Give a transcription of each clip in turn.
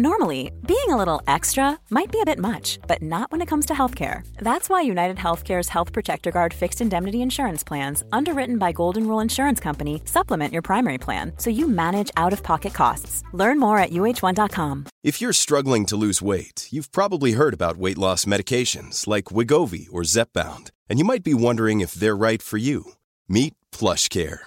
Normally, being a little extra might be a bit much, but not when it comes to healthcare. That's why United Healthcare's Health Protector Guard fixed indemnity insurance plans, underwritten by Golden Rule Insurance Company, supplement your primary plan so you manage out of pocket costs. Learn more at uh1.com. If you're struggling to lose weight, you've probably heard about weight loss medications like Wigovi or Zepbound, and you might be wondering if they're right for you. Meet PlushCare,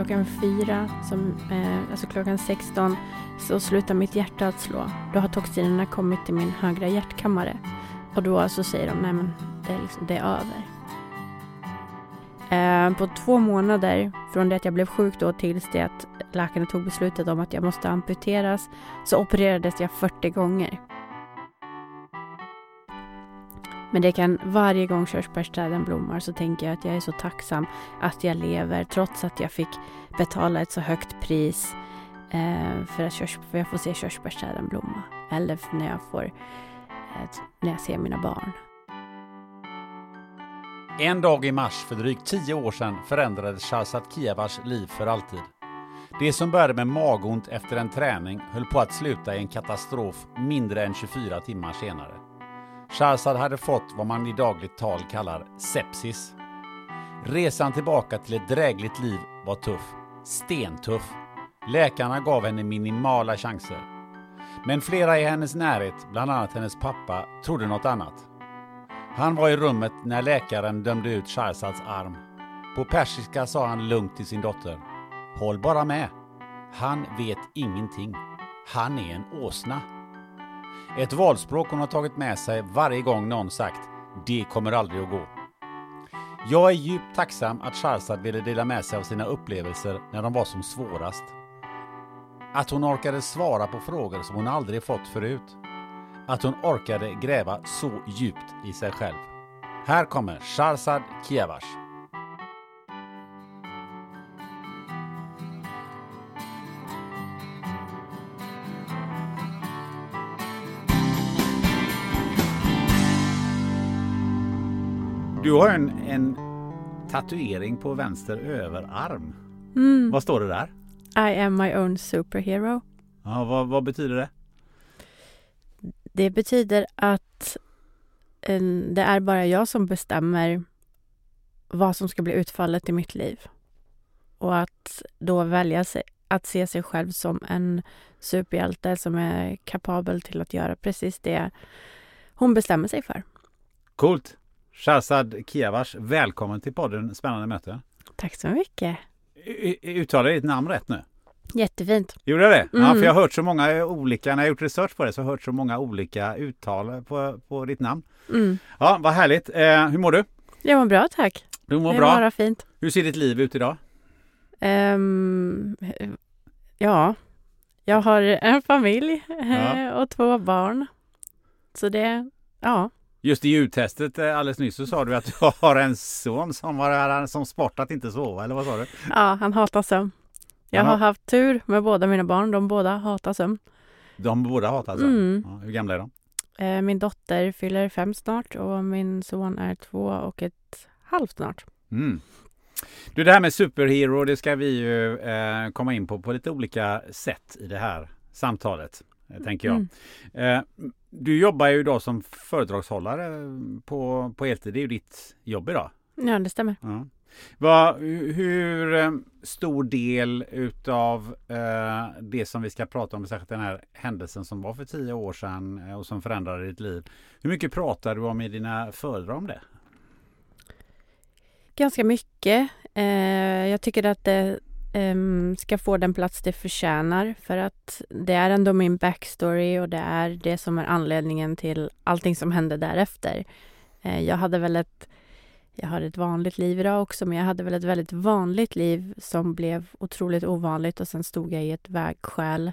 Klockan fyra, som, eh, alltså klockan 16, så slutar mitt hjärta att slå. Då har toxinerna kommit till min högra hjärtkammare. Och då så säger de, nej men det är, liksom, det är över. Eh, på två månader, från det att jag blev sjuk då tills det att läkarna tog beslutet om att jag måste amputeras, så opererades jag 40 gånger. Men det kan varje gång körsbärsträden blommar så tänker jag att jag är så tacksam att jag lever trots att jag fick betala ett så högt pris eh, för att körs, för jag får se körsbärsträden blomma. Eller när jag, får, eh, när jag ser mina barn. En dag i mars för drygt tio år sedan förändrades Shahzad Kievars liv för alltid. Det som började med magont efter en träning höll på att sluta i en katastrof mindre än 24 timmar senare. Shahrzad hade fått vad man i dagligt tal kallar sepsis. Resan tillbaka till ett drägligt liv var tuff. Stentuff. Läkarna gav henne minimala chanser. Men flera i hennes närhet, bland annat hennes pappa, trodde något annat. Han var i rummet när läkaren dömde ut Shahrzads arm. På persiska sa han lugnt till sin dotter. Håll bara med. Han vet ingenting. Han är en åsna. Ett valspråk hon har tagit med sig varje gång någon sagt “Det kommer aldrig att gå”. Jag är djupt tacksam att Shahrzad ville dela med sig av sina upplevelser när de var som svårast. Att hon orkade svara på frågor som hon aldrig fått förut. Att hon orkade gräva så djupt i sig själv. Här kommer Shahrzad Kiavash. Du har en, en tatuering på vänster överarm. Mm. Vad står det där? I am my own superhero. Ja, vad, vad betyder det? Det betyder att eh, det är bara jag som bestämmer vad som ska bli utfallet i mitt liv. Och att då välja sig, att se sig själv som en superhjälte som är kapabel till att göra precis det hon bestämmer sig för. Coolt! Shahzad Kiavash, välkommen till podden Spännande möte. Tack så mycket. Uttalar jag ditt namn rätt nu? Jättefint. Gjorde jag det? Ja, Mm. för jag har hört så många olika, när jag gjort research på det, så har jag hört så många olika uttal på, på ditt namn. Mm. Ja, vad härligt. Eh, hur mår du? Jag mår bra tack. Du mår det bra. bara fint. Hur ser ditt liv ut idag? Ehm, ja, jag har en familj eh, Ja. och två barn. Så det, ja. Just i ljudtestet eh, alldeles nyss så sa du att du har en son som har som sport att inte sova, eller vad sa du? Ja, han hatar sömn. Jag Jaha. har haft tur med båda mina barn. De båda hatar sömn. De båda hatar alltså? Mm. Ja, hur gamla är de? Eh, min dotter fyller fem snart och min son är två och ett halvt snart. Mm. Du, det här med superhero, det ska vi ju eh, komma in på på lite olika sätt i det här samtalet, tänker jag. Mm. Eh, du jobbar ju idag som föredragshållare på, på heltid. Det är ju ditt jobb idag. Ja, det stämmer. Ja. Vad- hur eh, stor del utav eh, det som vi ska prata om, särskilt den här händelsen som var för tio år sedan eh, och som förändrade ditt liv. Hur mycket pratar du om i dina föredrag om det? Ganska mycket. Eh, jag tycker att det Ehm, ska få den plats det förtjänar för att det är ändå min backstory och det är det som är anledningen till allting som hände därefter. Uh, jag hade väl ett jag har ett vanligt liv idag också, men jag hade väl ett väldigt vanligt liv som blev otroligt ovanligt och sen stod jag i ett vägskäl.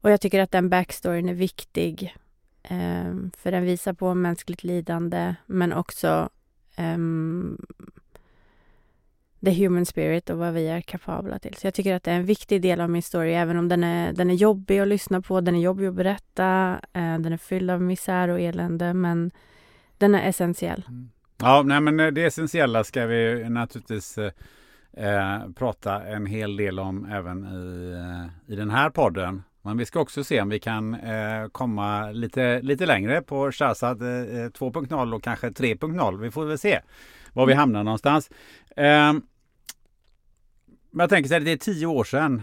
Och jag tycker att den backstoryn är viktig, ehm, för den visar på mänskligt lidande, men också um, the human spirit och vad vi är kapabla till. Så jag tycker att det är en viktig del av min story, även om den är, den är jobbig att lyssna på, den är jobbig att berätta, eh, den är fylld av misär och elände, men den är essentiell. Mm. Ja, nej, men det essentiella ska vi naturligtvis eh, eh, prata en hel del om även i, eh, i den här podden. Men vi ska också se om vi kan eh, komma lite, lite längre på Shazad eh, 2.0 och kanske 3.0. Vi får väl se var vi mm. hamnar någonstans. Eh, men jag tänker så här, det är tio år sedan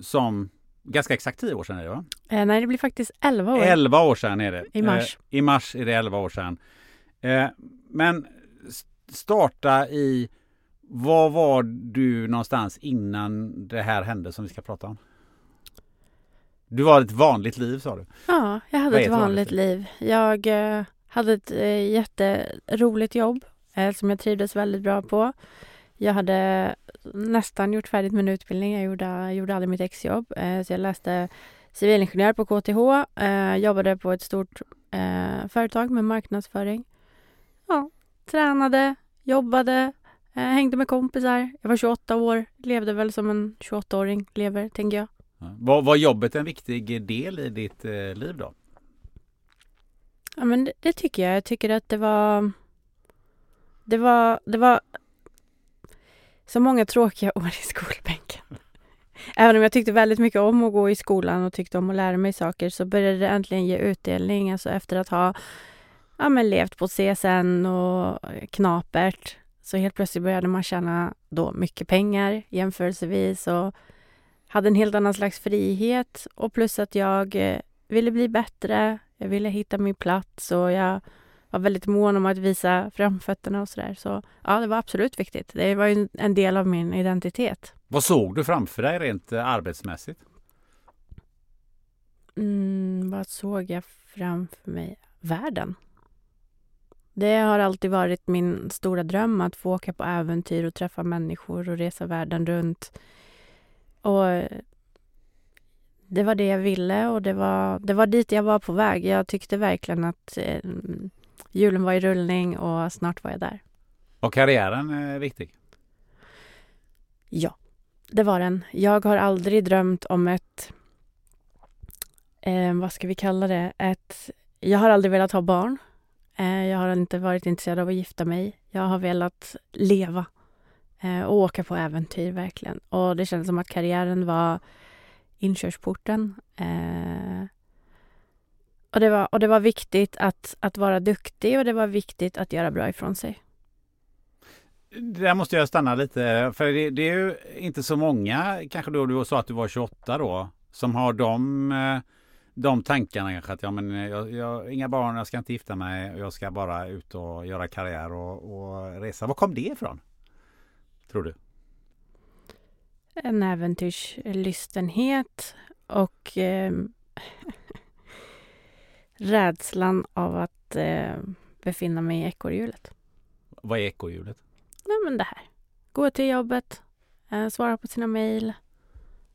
som Ganska exakt tio år sedan är det va? Eh, nej, det blir faktiskt elva år. Elva år sedan är det. I mars. Eh, I mars är det elva år sedan. Eh, men starta i, var var du någonstans innan det här hände som vi ska prata om? Du var ett vanligt liv sa du? Ja, jag hade ett, ett vanligt, vanligt liv. liv. Jag eh, hade ett eh, jätteroligt jobb eh, som jag trivdes väldigt bra på. Jag hade nästan gjort färdigt min utbildning. Jag gjorde, gjorde aldrig mitt exjobb. Eh, så jag läste civilingenjör på KTH. Eh, jobbade på ett stort eh, företag med marknadsföring. Ja, tränade, jobbade, hängde med kompisar. Jag var 28 år, levde väl som en 28-åring lever, tänker jag. Ja. Var, var jobbet en viktig del i ditt liv då? Ja, men det, det, tycker jag. Jag tycker att det var... Det var, det var så många tråkiga år i skolbänken. Även om jag tyckte väldigt mycket om att gå i skolan och tyckte om att lära mig saker så började det äntligen ge utdelning. Alltså efter att ha ja, men levt på CSN och eh, knapert. Så helt plötsligt började man tjäna då mycket pengar jämförelsevis och hade en helt annan slags frihet och plus att jag eh, ville bli bättre. Jag ville hitta min plats och jag var väldigt mån om att visa framfötterna och sådär. Så ja, det var absolut viktigt. Det var ju en del av min identitet. Vad såg du framför dig rent eh, arbetsmässigt? Mm, vad såg jag framför mig? Världen. Det har alltid varit min stora dröm att få åka på äventyr och träffa människor och resa världen runt. Och det var det jag ville och det var, det var dit jag var på väg. Jag tyckte verkligen att julen var i rullning och snart var jag där. Och karriären är viktig? Ja, det var den. Jag har aldrig drömt om ett, eh, vad ska vi kalla det, ett, jag har aldrig velat ha barn. Eh, jag har inte varit intresserad av att gifta mig. Jag har velat leva eh, och åka på äventyr verkligen. Och det kändes som att karriären var inkörsporten. Eh, och, det var, och det var viktigt att, att vara duktig och det var viktigt att göra bra ifrån sig. Där måste jag stanna lite, för det, det är ju inte så många, kanske då du sa att du var 28 då, som har de de tankarna kanske att ja, men jag, jag inga barn, jag ska inte gifta mig, jag ska bara ut och göra karriär och, och resa. Var kom det ifrån? Tror du? En äventyrslystenhet och eh, rädslan av att eh, befinna mig i ekorrhjulet. Vad är ekorrhjulet? Nej, men det här. Gå till jobbet, eh, svara på sina mejl,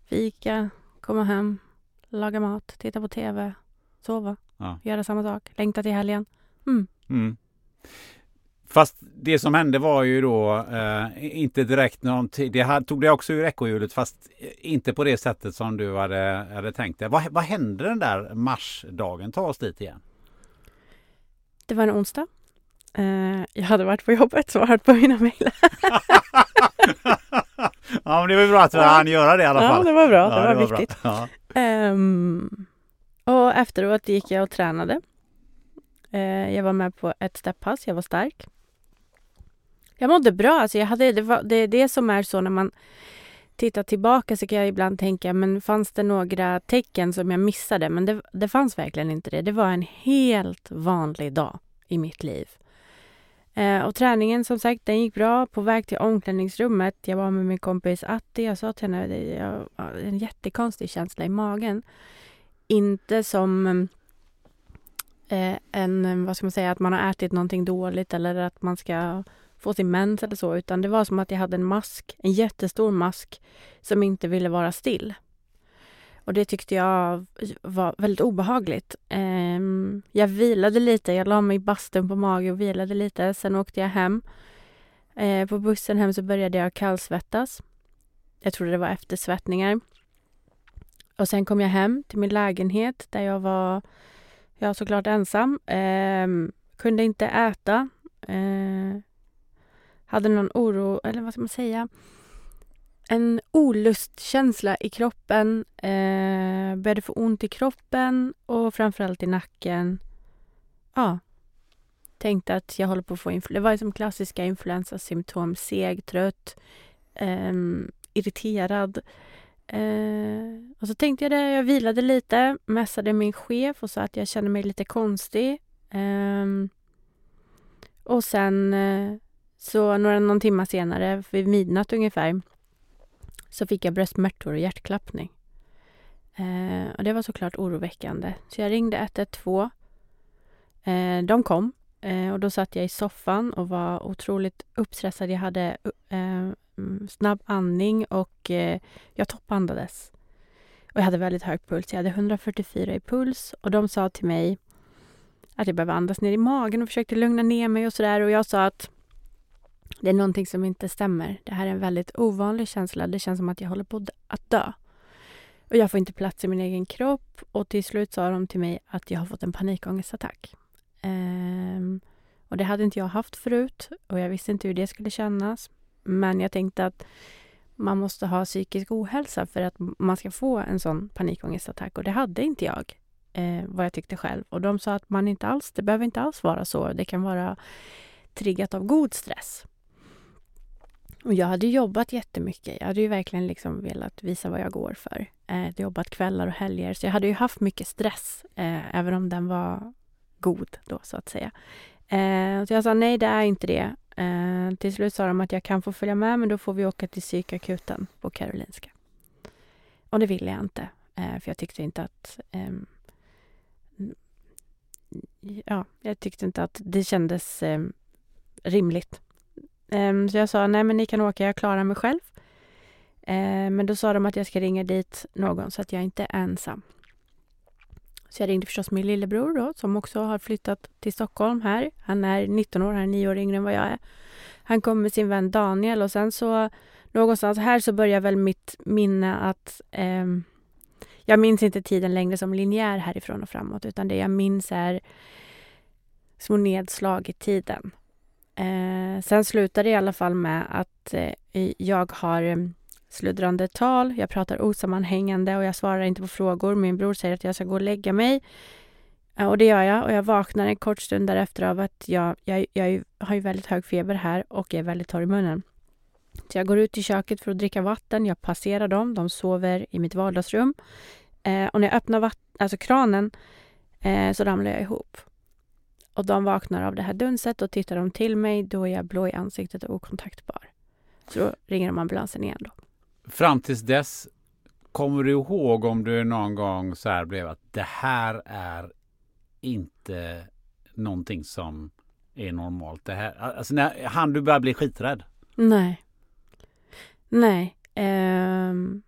fika, komma hem, laga mat, titta på TV, sova, ja. göra samma sak, längta till helgen. Mm. Mm. Fast det som hände var ju då eh, inte direkt någonting. Det tog det också ur ekorrhjulet fast inte på det sättet som du hade, hade tänkt dig. Vad, vad hände den där marsdagen? Ta oss dit igen. Det var en onsdag. Eh, jag hade varit på jobbet, svarat på mina mejl. ja, men det var bra att du ja. hann göra det i alla fall. Ja, det var bra. Det, ja, var, det var viktigt. Ja. Um, och efteråt gick jag och tränade. Uh, jag var med på ett stepppass. Jag var stark. Jag mådde bra. Alltså jag hade, det, var, det är det som är så när man tittar tillbaka så kan jag ibland tänka, men fanns det några tecken som jag missade? Men det, det fanns verkligen inte det. Det var en helt vanlig dag i mitt liv. Eh, och träningen som sagt, den gick bra. På väg till omklädningsrummet, jag var med min kompis Atti, jag sa till henne, det är en jättekonstig känsla i magen. Inte som eh, en, vad ska man säga, att man har ätit någonting dåligt eller att man ska få sin mens eller så, utan det var som att jag hade en mask, en jättestor mask som inte ville vara still. Och det tyckte jag var väldigt obehagligt. Ehm, jag vilade lite, jag la mig i bastun på mage och vilade lite. Sen åkte jag hem. Ehm, på bussen hem så började jag kallsvettas. Jag trodde det var eftersvettningar. Och sen kom jag hem till min lägenhet där jag var, jag såklart ensam. Ehm, kunde inte äta. Hade någon oro, eller vad ska man säga? en olustkänsla i kroppen, eh, började få ont i kroppen och framförallt i nacken. Ja, tänkte att jag håller på att få influensa. Det var som klassiska influensasymptom. Seg, trött, eh, irriterad. Eh, och så tänkte jag det, jag vilade lite, mässade min chef och sa att jag kände mig lite konstig. Eh, och sen eh, så några, någon timme senare, vid midnatt ungefär, så fick jag bröstsmärtor och hjärtklappning. Eh, och det var såklart oroväckande. Så jag ringde 112. Eh, de kom eh, och då satt jag i soffan och var otroligt uppstressad. Jag hade eh, mm, snabb andning och eh, jag toppandades. Och jag hade väldigt hög puls. Jag hade 144 i puls och de sa till mig att jag behöver andas ner i magen och försökte lugna ner mig och sådär. Och jag sa att det är någonting som inte stämmer. Det här är en väldigt ovanlig känsla. Det känns som att jag håller på att dö. Och jag får inte plats i min egen kropp och till slut sa de till mig att jag har fått en panikångestattack. Ehm, och det hade inte jag haft förut och jag visste inte hur det skulle kännas. Men jag tänkte att man måste ha psykisk ohälsa för att man ska få en sån panikångestattack och det hade inte jag. Eh, vad jag tyckte själv. Och de sa att man inte alls, det behöver inte alls vara så. Det kan vara triggat av god stress. Och jag hade jobbat jättemycket. Jag hade ju verkligen liksom velat visa vad jag går för. Eh, jag eh, hade jobbat kvällar och helger, så jag hade ju haft mycket stress, eh, även om den var god då, så att säga. Eh, så jag sa nej, det är inte det. Eh, till slut sa de att jag kan få följa med, men då får vi åka till psykakuten på Karolinska. Och det ville jag inte, eh, för jag tyckte inte att ehm, ja, jag tyckte inte att det kändes ehm, rimligt Ehm, så jag sa, nej men ni kan åka, jag klarar mig själv. Ehm, men då sa de att jag ska ringa dit någon så att jag inte är ensam. Så jag ringde förstås min lillebror då, som också har flyttat till Stockholm här. Han är 19 år, han är 9 år yngre än vad jag är. Han kom med sin vän Daniel och sen så någonstans här så börjar väl mitt minne att eh, jag minns inte tiden längre som linjär härifrån och framåt utan det jag minns är små nedslag i tiden. Eh, sen slutar det i alla fall med att eh, jag har eh, sluddrande tal, jag pratar osammanhängande och jag svarar inte på frågor. Min bror säger att jag ska gå och lägga mig. Eh, och det gör jag och jag vaknar en kort stund därefter av att jag, jag, jag har ju väldigt hög feber här och är väldigt torr i munnen. Så jag går ut i köket för att dricka vatten. Jag passerar dem. De sover i mitt vardagsrum. Eh, och när jag öppnar vatt- alltså kranen eh, så ramlar jag ihop. Och de vaknar av det här dunset och tittar de till mig, då är jag blå i ansiktet och okontaktbar. Så då ringer de ambulansen igen då. Fram tills dess, kommer du ihåg om du någon gång så här blev att det här är inte någonting som är normalt? Det här, alltså när han du börja bli skiträdd? Nej. Nej. Um,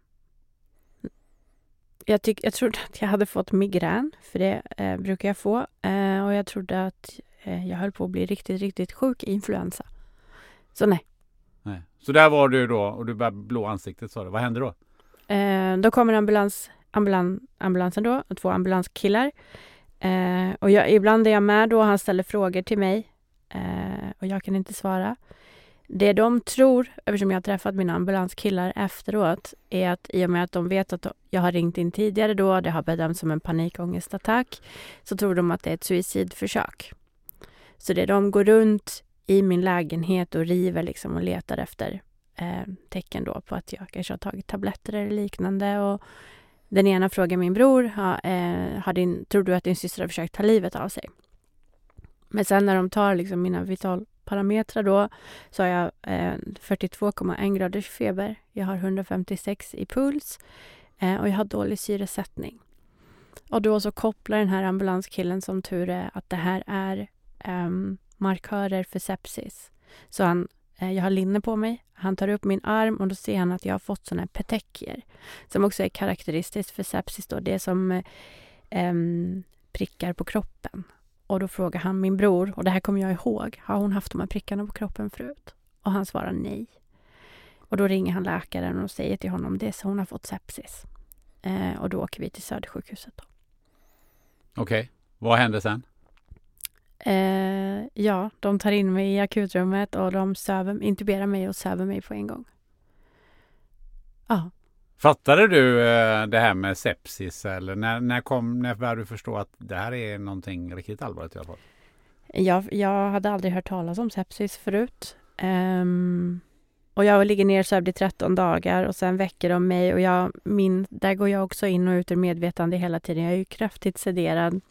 jag, tyck, jag trodde att jag hade fått migrän, för det eh, brukar jag få. Eh, och jag trodde att eh, jag höll på att bli riktigt, riktigt sjuk i influensa. Så nej. nej. Så där var du då och du började blå ansiktet sa du. Vad hände då? Eh, då kommer ambulans, ambulan, ambulansen då, två ambulanskillar. Eh, och jag, ibland är jag med då och han ställer frågor till mig. Eh, och jag kan inte svara. Det de tror, eftersom jag har träffat mina ambulanskillar efteråt, är att i och med att de vet att jag har ringt in tidigare då, det har bedömts som en panikångestattack, så tror de att det är ett suicidförsök. Så det de går runt i min lägenhet och river liksom och letar efter eh, tecken då på att jag kanske har tagit tabletter eller liknande. Och den ena frågar min bror, ha, eh, har din, tror du att din syster har försökt ta livet av sig? Men sen när de tar liksom mina vital parametrar då så har jag eh, 42,1 graders feber. Jag har 156 i puls eh, och jag har dålig syresättning. Och då så kopplar den här ambulanskillen som tur är att det här är eh, markörer för sepsis. Så han, eh, jag har linne på mig. Han tar upp min arm och då ser han att jag har fått såna här petekier som också är karaktäristiskt för sepsis. Då. Det är som eh, ehm, prickar på kroppen. Och då frågar han min bror, och det här kommer jag ihåg, har hon haft de här prickarna på kroppen förut? Och han svarar nej. Och då ringer han läkaren och säger till honom det, så hon har fått sepsis. Eh, och då åker vi till Södersjukhuset. Okej, okay. vad händer sen? Eh, ja, de tar in mig i akutrummet och de söver, intuberar mig och söver mig på en gång. Ja. Fattade du eh, det här med sepsis eller när, när, kom, när började du förstå att det här är någonting riktigt allvarligt i alla fall? Jag, jag hade aldrig hört talas om sepsis förut. Um, och jag ligger nersövd i 13 dagar och sen väcker de mig och jag, min, där går jag också in och ut ur medvetande hela tiden. Jag är ju kraftigt sederad.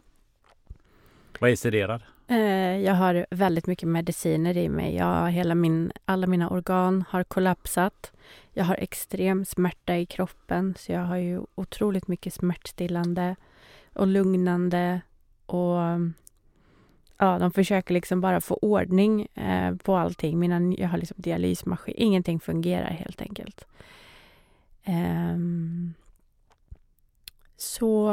Vad är sederad? Eh, jag har väldigt mycket mediciner i mig. Jag, hela min, alla mina organ har kollapsat. Jag har extrem smärta i kroppen så jag har ju otroligt mycket smärtstillande och lugnande och ja, de försöker liksom bara få ordning eh, på allting. Mina, jag har liksom dialysmaskin. Ingenting fungerar helt enkelt. Um, så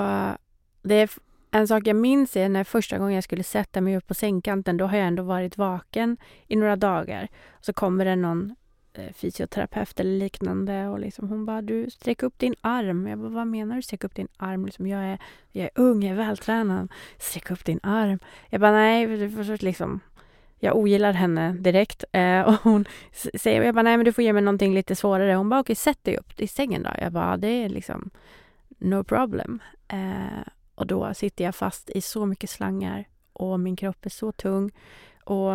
det är en sak jag minns är när första gången jag skulle sätta mig upp på sängkanten. Då har jag ändå varit vaken i några dagar. Så kommer det någon eh, fysioterapeut eller liknande och liksom hon bara du sträck upp din arm. Jag bara vad menar du sträck upp din arm? Liksom, jag, är, jag är ung, jag är vältränad. Sträck upp din arm. Jag bara nej, liksom jag ogillar henne direkt eh, och hon säger jag bara nej men du får ge mig någonting lite svårare. Hon bara okej sätt dig upp i sängen då. Jag bara det är liksom no problem. Eh, och då sitter jag fast i så mycket slangar och min kropp är så tung och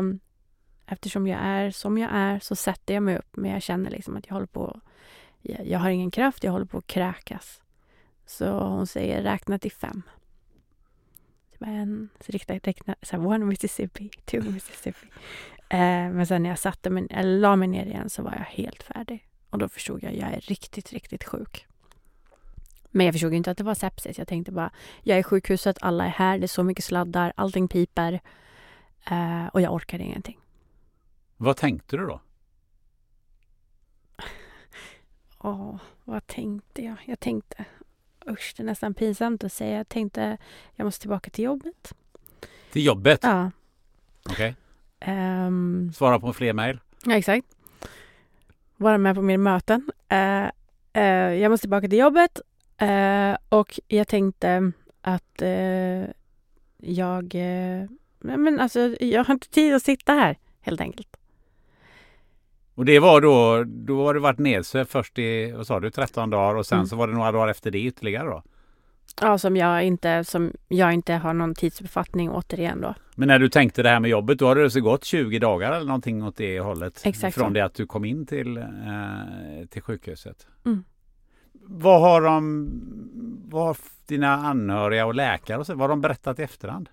eftersom jag är som jag är så sätter jag mig upp men jag känner liksom att jag håller på jag, har ingen kraft, jag håller på att kräkas. Så hon säger räkna till fem. Men, så räkna, räkna så här, one Mississippi, two Mississippi. Eh, men sen när jag satte mig, eller la mig ner igen så var jag helt färdig. Och då förstod jag, att jag är riktigt, riktigt sjuk. Men jag förstod inte att det var sepsis. Jag tänkte bara, jag är i sjukhuset, alla är här, det är så mycket sladdar, allting piper. Eh, och jag orkar ingenting. Vad tänkte du då? Ja, vad tänkte jag? Jag tänkte, usch, det är nästan pinsamt att säga. Jag tänkte, jag måste tillbaka till jobbet. Till jobbet? Ja. Okej. Okay. Um, ehm. Svara på fler mejl? Ja, exakt. Vara med på mer möten. Uh, uh, jag måste tillbaka till jobbet och jag tänkte att jag... men alltså, jag har inte tid att sitta här, helt enkelt. Och det var då, då har du varit nedsövd först i, vad sa du, 13 dagar och sen mm. så var det några dagar efter det ytterligare då? Ja, som jag inte, som jag inte har någon tidsbefattning återigen då. Men när du tänkte det här med jobbet, då hade det så gått 20 dagar eller någonting åt det hållet? Exakt Från det att du kom in till, eh, till sjukhuset? Mm. Vad har de, vad har dina anhöriga och läkare och så, vad har de berättat i efterhand?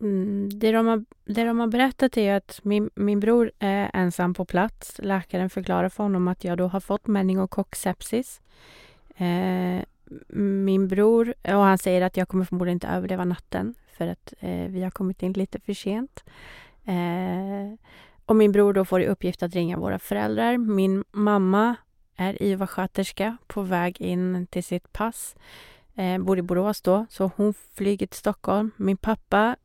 Mm, det, de har, det de har berättat är att min, min bror är ensam på plats. Läkaren förklarar för honom att jag då har fått meningokocksepsis. Eh, min bror, och han säger att jag kommer förmodligen inte överleva natten för att eh, vi har kommit in lite för sent. Eh, och min bror då får i uppgift att ringa våra föräldrar. Min mamma är IVA-sköterska på väg in till sitt pass eh, bor i Borås då, så hon flyger till Stockholm. Min pappa,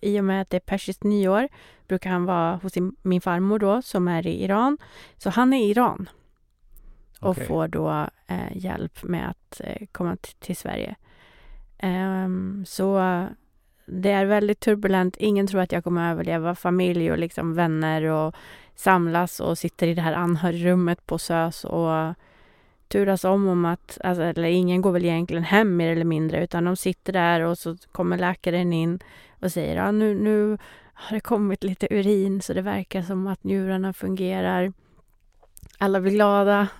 i och med att det är persiskt nyår, brukar han vara hos sin, min farmor då, som är i Iran. Så han är i Iran och okay. får då eh, hjälp med att eh, komma till Sverige. Um, så det är väldigt turbulent. Ingen tror att jag kommer överleva. Familj och liksom vänner och samlas och sitter i det här anhörigrummet på SÖS och turas om om att, alltså, eller ingen går väl egentligen hem mer eller mindre, utan de sitter där och så kommer läkaren in och säger ja, nu, nu har det kommit lite urin så det verkar som att njurarna fungerar. Alla blir glada.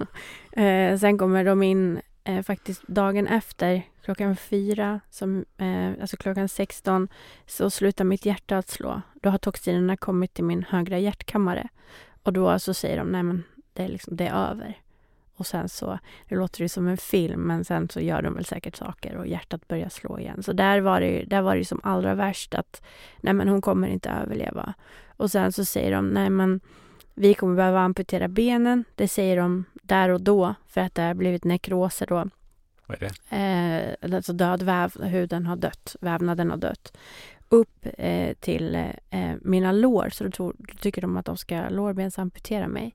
Eh, sen kommer de in eh, faktiskt dagen efter, klockan fyra, som, eh, alltså klockan 16, så slutar mitt hjärta att slå. Då har toxinerna kommit till min högra hjärtkammare. Och då så säger de, nej men det är, liksom, det är över. Och sen så, det låter ju som en film, men sen så gör de väl säkert saker och hjärtat börjar slå igen. Så där var det, där var det som allra värst att, nej men hon kommer inte överleva. Och sen så säger de, nej men vi kommer behöva amputera benen. Det säger de där och då för att det har blivit nekroser då. Vad är det? Eh, alltså död väv, huden har dött, vävnaden har dött. Upp eh, till eh, mina lår, så då, tror, då tycker de att de ska lårbensamputera mig.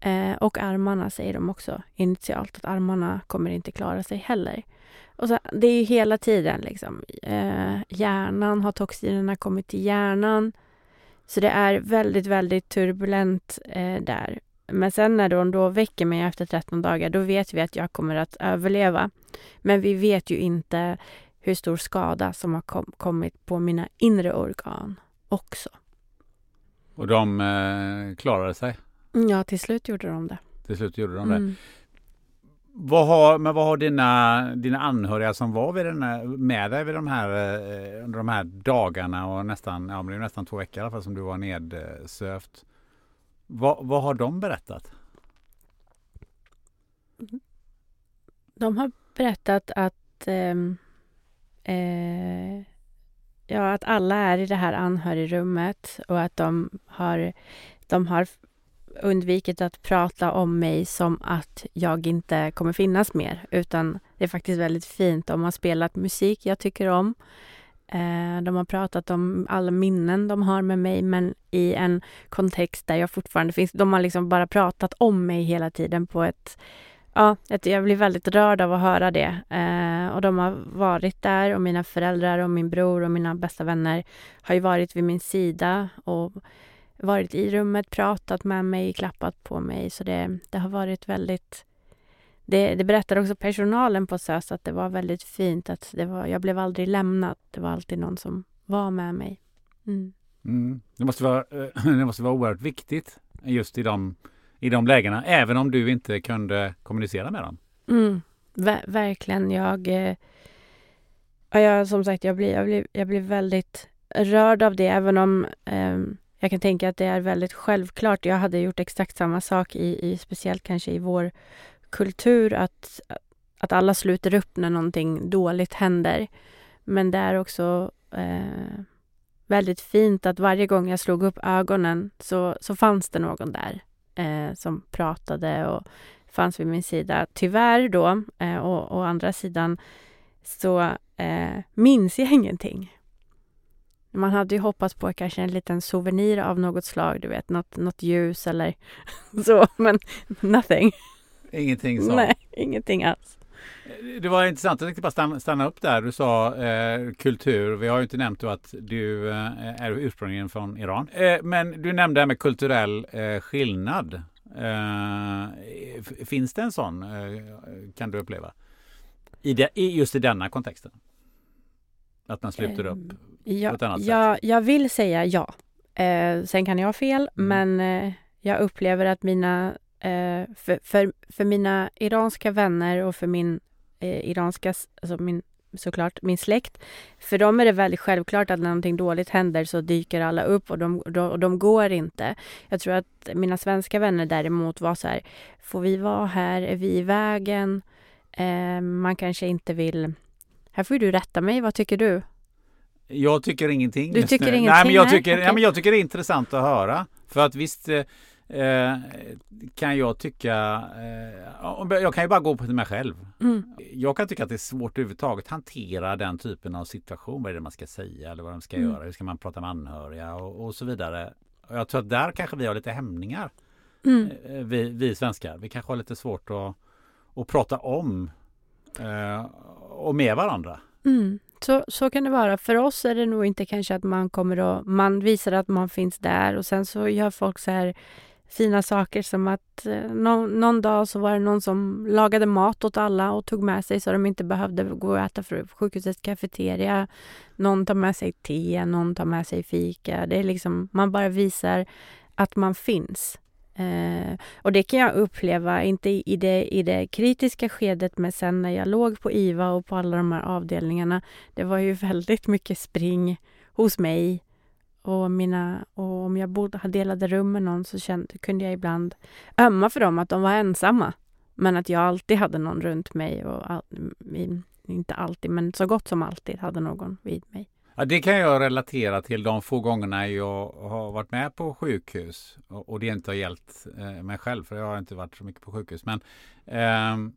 Eh, och armarna säger de också initialt att armarna kommer inte klara sig heller. Och så, det är ju hela tiden liksom. Eh, hjärnan, har toxinerna kommit till hjärnan? Så det är väldigt, väldigt turbulent eh, där. Men sen när de då väcker mig efter 13 dagar, då vet vi att jag kommer att överleva. Men vi vet ju inte hur stor skada som har kom kommit på mina inre organ också. Och de eh, klarade sig? Ja, till slut gjorde de det. Till slut gjorde de det. Mm. Vad har, men vad har dina, dina anhöriga som var vid den här, med dig vid de här, eh, under de här dagarna och nästan, ja, det är nästan två veckor i alla fall som du var nedsövt. Vad, vad har de berättat? De har berättat att eh, eh, ja, att alla är i det här anhörigrummet och att de har, de har undvikit att prata om mig som att jag inte kommer finnas mer, utan det är faktiskt väldigt fint. De har spelat musik jag tycker om. Eh, de har pratat om alla minnen de har med mig, men i en kontext där jag fortfarande finns. De har liksom bara pratat om mig hela tiden på ett Ja, jag blir väldigt rörd av att höra det. Eh, och de har varit där och mina föräldrar och min bror och mina bästa vänner har ju varit vid min sida och varit i rummet, pratat med mig, klappat på mig. Så det, det har varit väldigt... Det, det berättade också personalen på SÖS att det var väldigt fint. att det var, Jag blev aldrig lämnad. Det var alltid någon som var med mig. Mm. Mm. Det, måste vara, det måste vara oerhört viktigt just i de, i de lägena, även om du inte kunde kommunicera med dem. Mm. Ver verkligen. Jag, eh, jag, som sagt, jag blir, jag, blir, jag blir väldigt rörd av det, även om eh, jag kan tänka att det är väldigt självklart. Jag hade gjort exakt samma sak i, i speciellt kanske i vår kultur, att, att alla sluter upp när någonting dåligt händer. Men det är också eh, väldigt fint att varje gång jag slog upp ögonen så, så fanns det någon där eh, som pratade och fanns vid min sida. Tyvärr då, eh, och å andra sidan, så eh, minns jag ingenting. Man hade ju hoppats på kanske en liten souvenir av något slag, du vet, något, något ljus eller så, men nothing. Ingenting så? Nej, ingenting alls. Det var intressant, jag tänkte bara stanna, stanna upp där. Du sa eh, kultur. Vi har ju inte nämnt att du eh, är ursprungligen från Iran. Eh, men du nämnde det här med kulturell eh, skillnad. Eh, finns det en sån, eh, kan du uppleva? I, de, i just i denna kontexten? Att man sluter upp ja, på ett annat ja, sätt? Jag vill säga ja. Sen kan jag ha fel, mm. men jag upplever att mina eh, för, för, för, mina iranska vänner och för min eh, iranska, alltså min, såklart min släkt, för dem är det väldigt självklart att när någonting dåligt händer så dyker alla upp och de, de, de går inte. Jag tror att mina svenska vänner däremot var så här, får vi vara här? Är vi i vägen? Eh, man kanske inte vill här får du rätta mig. Vad tycker du? Jag tycker ingenting. Du tycker ingenting? Nej, men jag tycker, ja, men jag tycker det är intressant att höra. För att visst eh, kan jag tycka... Eh, jag kan ju bara gå på mig själv. Mm. Jag kan tycka att det är svårt överhuvudtaget hantera den typen av situation. Vad är det man ska säga eller vad de ska mm. göra? Hur ska man prata med anhöriga och, och så vidare. Och jag tror att där kanske vi har lite hämningar. Mm. Eh, vi, vi svenskar. Vi kanske har lite svårt att, att prata om eh, och med varandra. Mm. Så, så kan det vara. För oss är det nog inte kanske att man kommer och man visar att man finns där och sen så gör folk så här fina saker som att eh, någon, någon, dag så var det någon som lagade mat åt alla och tog med sig så de inte behövde gå och äta för sjukhusets kafeteria. Någon tar med sig te, någon tar med sig fika. Det är liksom, man bara visar att man finns. Eh, och det kan jag uppleva, inte i det, i det kritiska skedet, men sen när jag låg på IVA och på alla de här avdelningarna. Det var ju väldigt mycket spring hos mig. Och, mina, och om jag bodde, delade rum med någon så kände, kunde jag ibland ömma för dem, att de var ensamma. Men att jag alltid hade någon runt mig och all, inte alltid, men så gott som alltid hade någon vid mig. Ja, det kan jag relatera till de få gångerna jag har varit med på sjukhus och, det inte har hjälpt eh, mig själv för jag har inte varit så mycket på sjukhus. Men eh,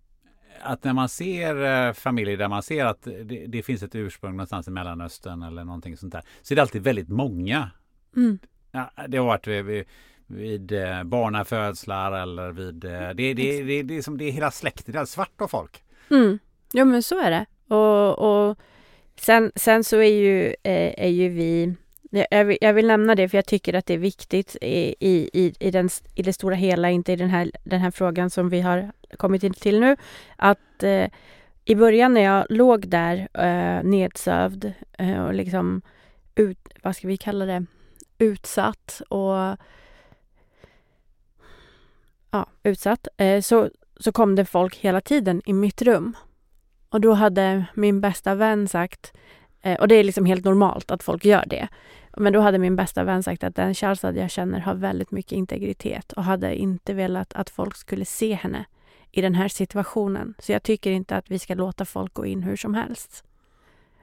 att när man ser eh, familjer där man ser att det, det, finns ett ursprung någonstans i Mellanöstern eller någonting sånt där så är det alltid väldigt många. Mm. Ja, det har varit vid, vid eh, barnafödslar eller vid... Eh, det, det, det, det, det, är som det är hela släkten, det är svart av folk. Mm. Ja men så är det. Och, och sen, sen så är ju, är ju vi jag vill, jag vill nämna det för jag tycker att det är viktigt i, i, i, den, i det stora hela, inte i den här, den här frågan som vi har kommit in till nu. Att eh, i början när jag låg där eh, nedsövd eh, och liksom ut, vad ska vi kalla det, utsatt och ja, utsatt, eh, så, så kom det folk hela tiden i mitt rum. Och då hade min bästa vän sagt, eh, och det är liksom helt normalt att folk gör det, men då hade min bästa vän sagt att den Charzad jag känner har väldigt mycket integritet och hade inte velat att folk skulle se henne i den här situationen. Så jag tycker inte att vi ska låta folk gå in hur som helst.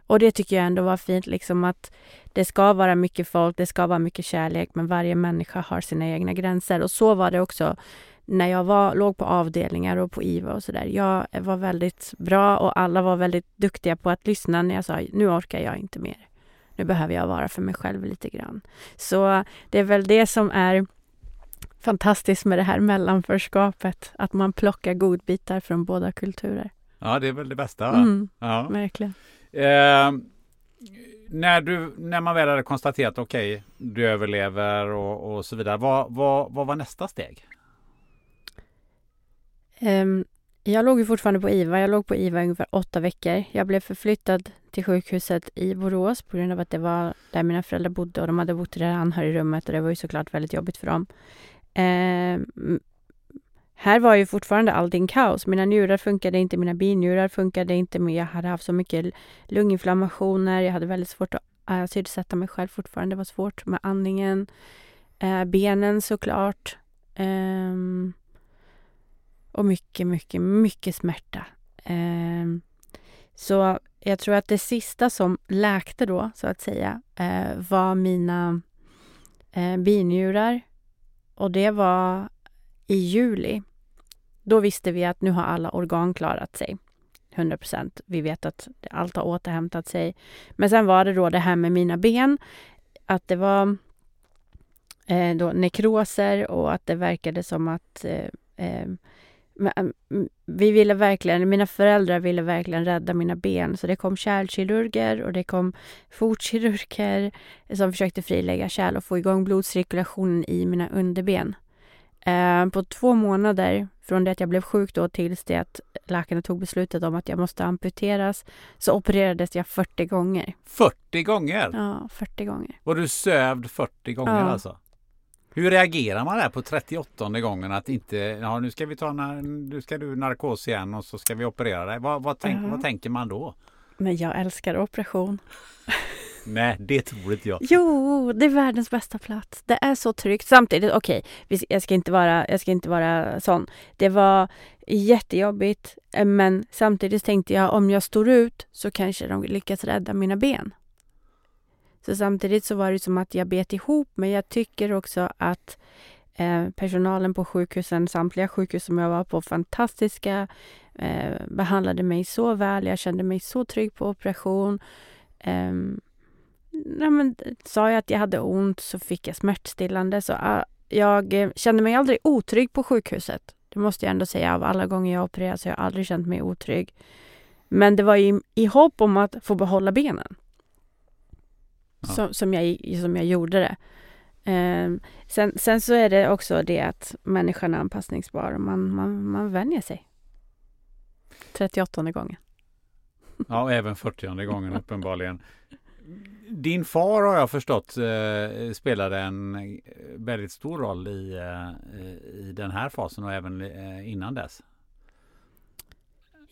Och det tycker jag ändå var fint, liksom att det ska vara mycket folk, det ska vara mycket kärlek, men varje människa har sina egna gränser. Och så var det också när jag var, låg på avdelningar och på IVA och sådär. Jag var väldigt bra och alla var väldigt duktiga på att lyssna när jag sa nu orkar jag inte mer. Nu behöver jag vara för mig själv lite grann. Så det är väl det som är fantastiskt med det här mellanförskapet. Att man plockar godbitar från båda kulturer. Ja, det är väl det bästa. Mm, ja. Verkligen. Eh, när, du, när man väl hade konstaterat okej, okay, du överlever och, och så vidare. Vad, vad, vad var nästa steg? Um, jag låg ju fortfarande på IVA. Jag låg på IVA i ungefär åtta veckor. Jag blev förflyttad till sjukhuset i Borås på grund av att det var där mina föräldrar bodde och de hade bott i det anhörigrummet och det var ju såklart väldigt jobbigt för dem. Eh, här var ju fortfarande allting kaos. Mina njurar funkade inte, mina binjurar funkade inte. Men jag hade haft så mycket lunginflammationer. Jag hade väldigt svårt att äh, syrsätta mig själv fortfarande. Det var svårt med andningen. Eh, benen såklart. Eh, och mycket, mycket, mycket smärta. Eh, så jag tror att det sista som läkte då, så att säga, eh, var mina eh, binjurar. Och det var i juli. Då visste vi att nu har alla organ klarat sig. 100 procent. Vi vet att allt har återhämtat sig. Men sen var det då det här med mina ben. Att det var eh, då nekroser och att det verkade som att eh, eh vi ville verkligen, mina föräldrar ville verkligen rädda mina ben så det kom kärlkirurger och det kom fotkirurger som försökte frilägga kärl och få igång blodcirkulationen i mina underben. Eh, på två månader från det att jag blev sjuk då tills det att läkarna tog beslutet om att jag måste amputeras så opererades jag 40 gånger. 40 gånger? Ja, 40 gånger. Var du sövd 40 gånger ja. alltså? Hur reagerar man där på 38 gången att inte, ja nu ska vi ta, nu ska du narkos igen och så ska vi operera dig. Vad, vad, tänk, uh -huh. vad tänker man då? Men jag älskar operation. Nej, det tror inte jag. Jo, det är världens bästa plats. Det är så tryggt. Samtidigt, okej, okay, jag, ska inte vara, jag ska inte vara sån. Det var jättejobbigt, eh, men samtidigt tänkte jag om jag står ut så kanske de lyckas rädda mina ben. Så samtidigt så var det som att jag bet ihop, men jag tycker också att eh, personalen på sjukhusen, samtliga sjukhus som jag var på, fantastiska, eh, behandlade mig så väl. Jag kände mig så trygg på operation. Eh, nej, men, sa jag att jag hade ont så fick jag smärtstillande. Så, uh, jag eh, kände mig aldrig otrygg på sjukhuset. Det måste jag ändå säga. Av alla gånger jag opererats har jag aldrig känt mig otrygg. Men det var i, i hopp om att få behålla benen som, som, jag, som jag gjorde det. Um, sen, sen så är det också det att människan är anpassningsbar och man, man, man vänjer sig. 38 gången. Ja, även 40 gången uppenbarligen. din far har jag förstått eh, spelade en eh, väldigt stor roll i, eh, i den här fasen och även eh, innan dess.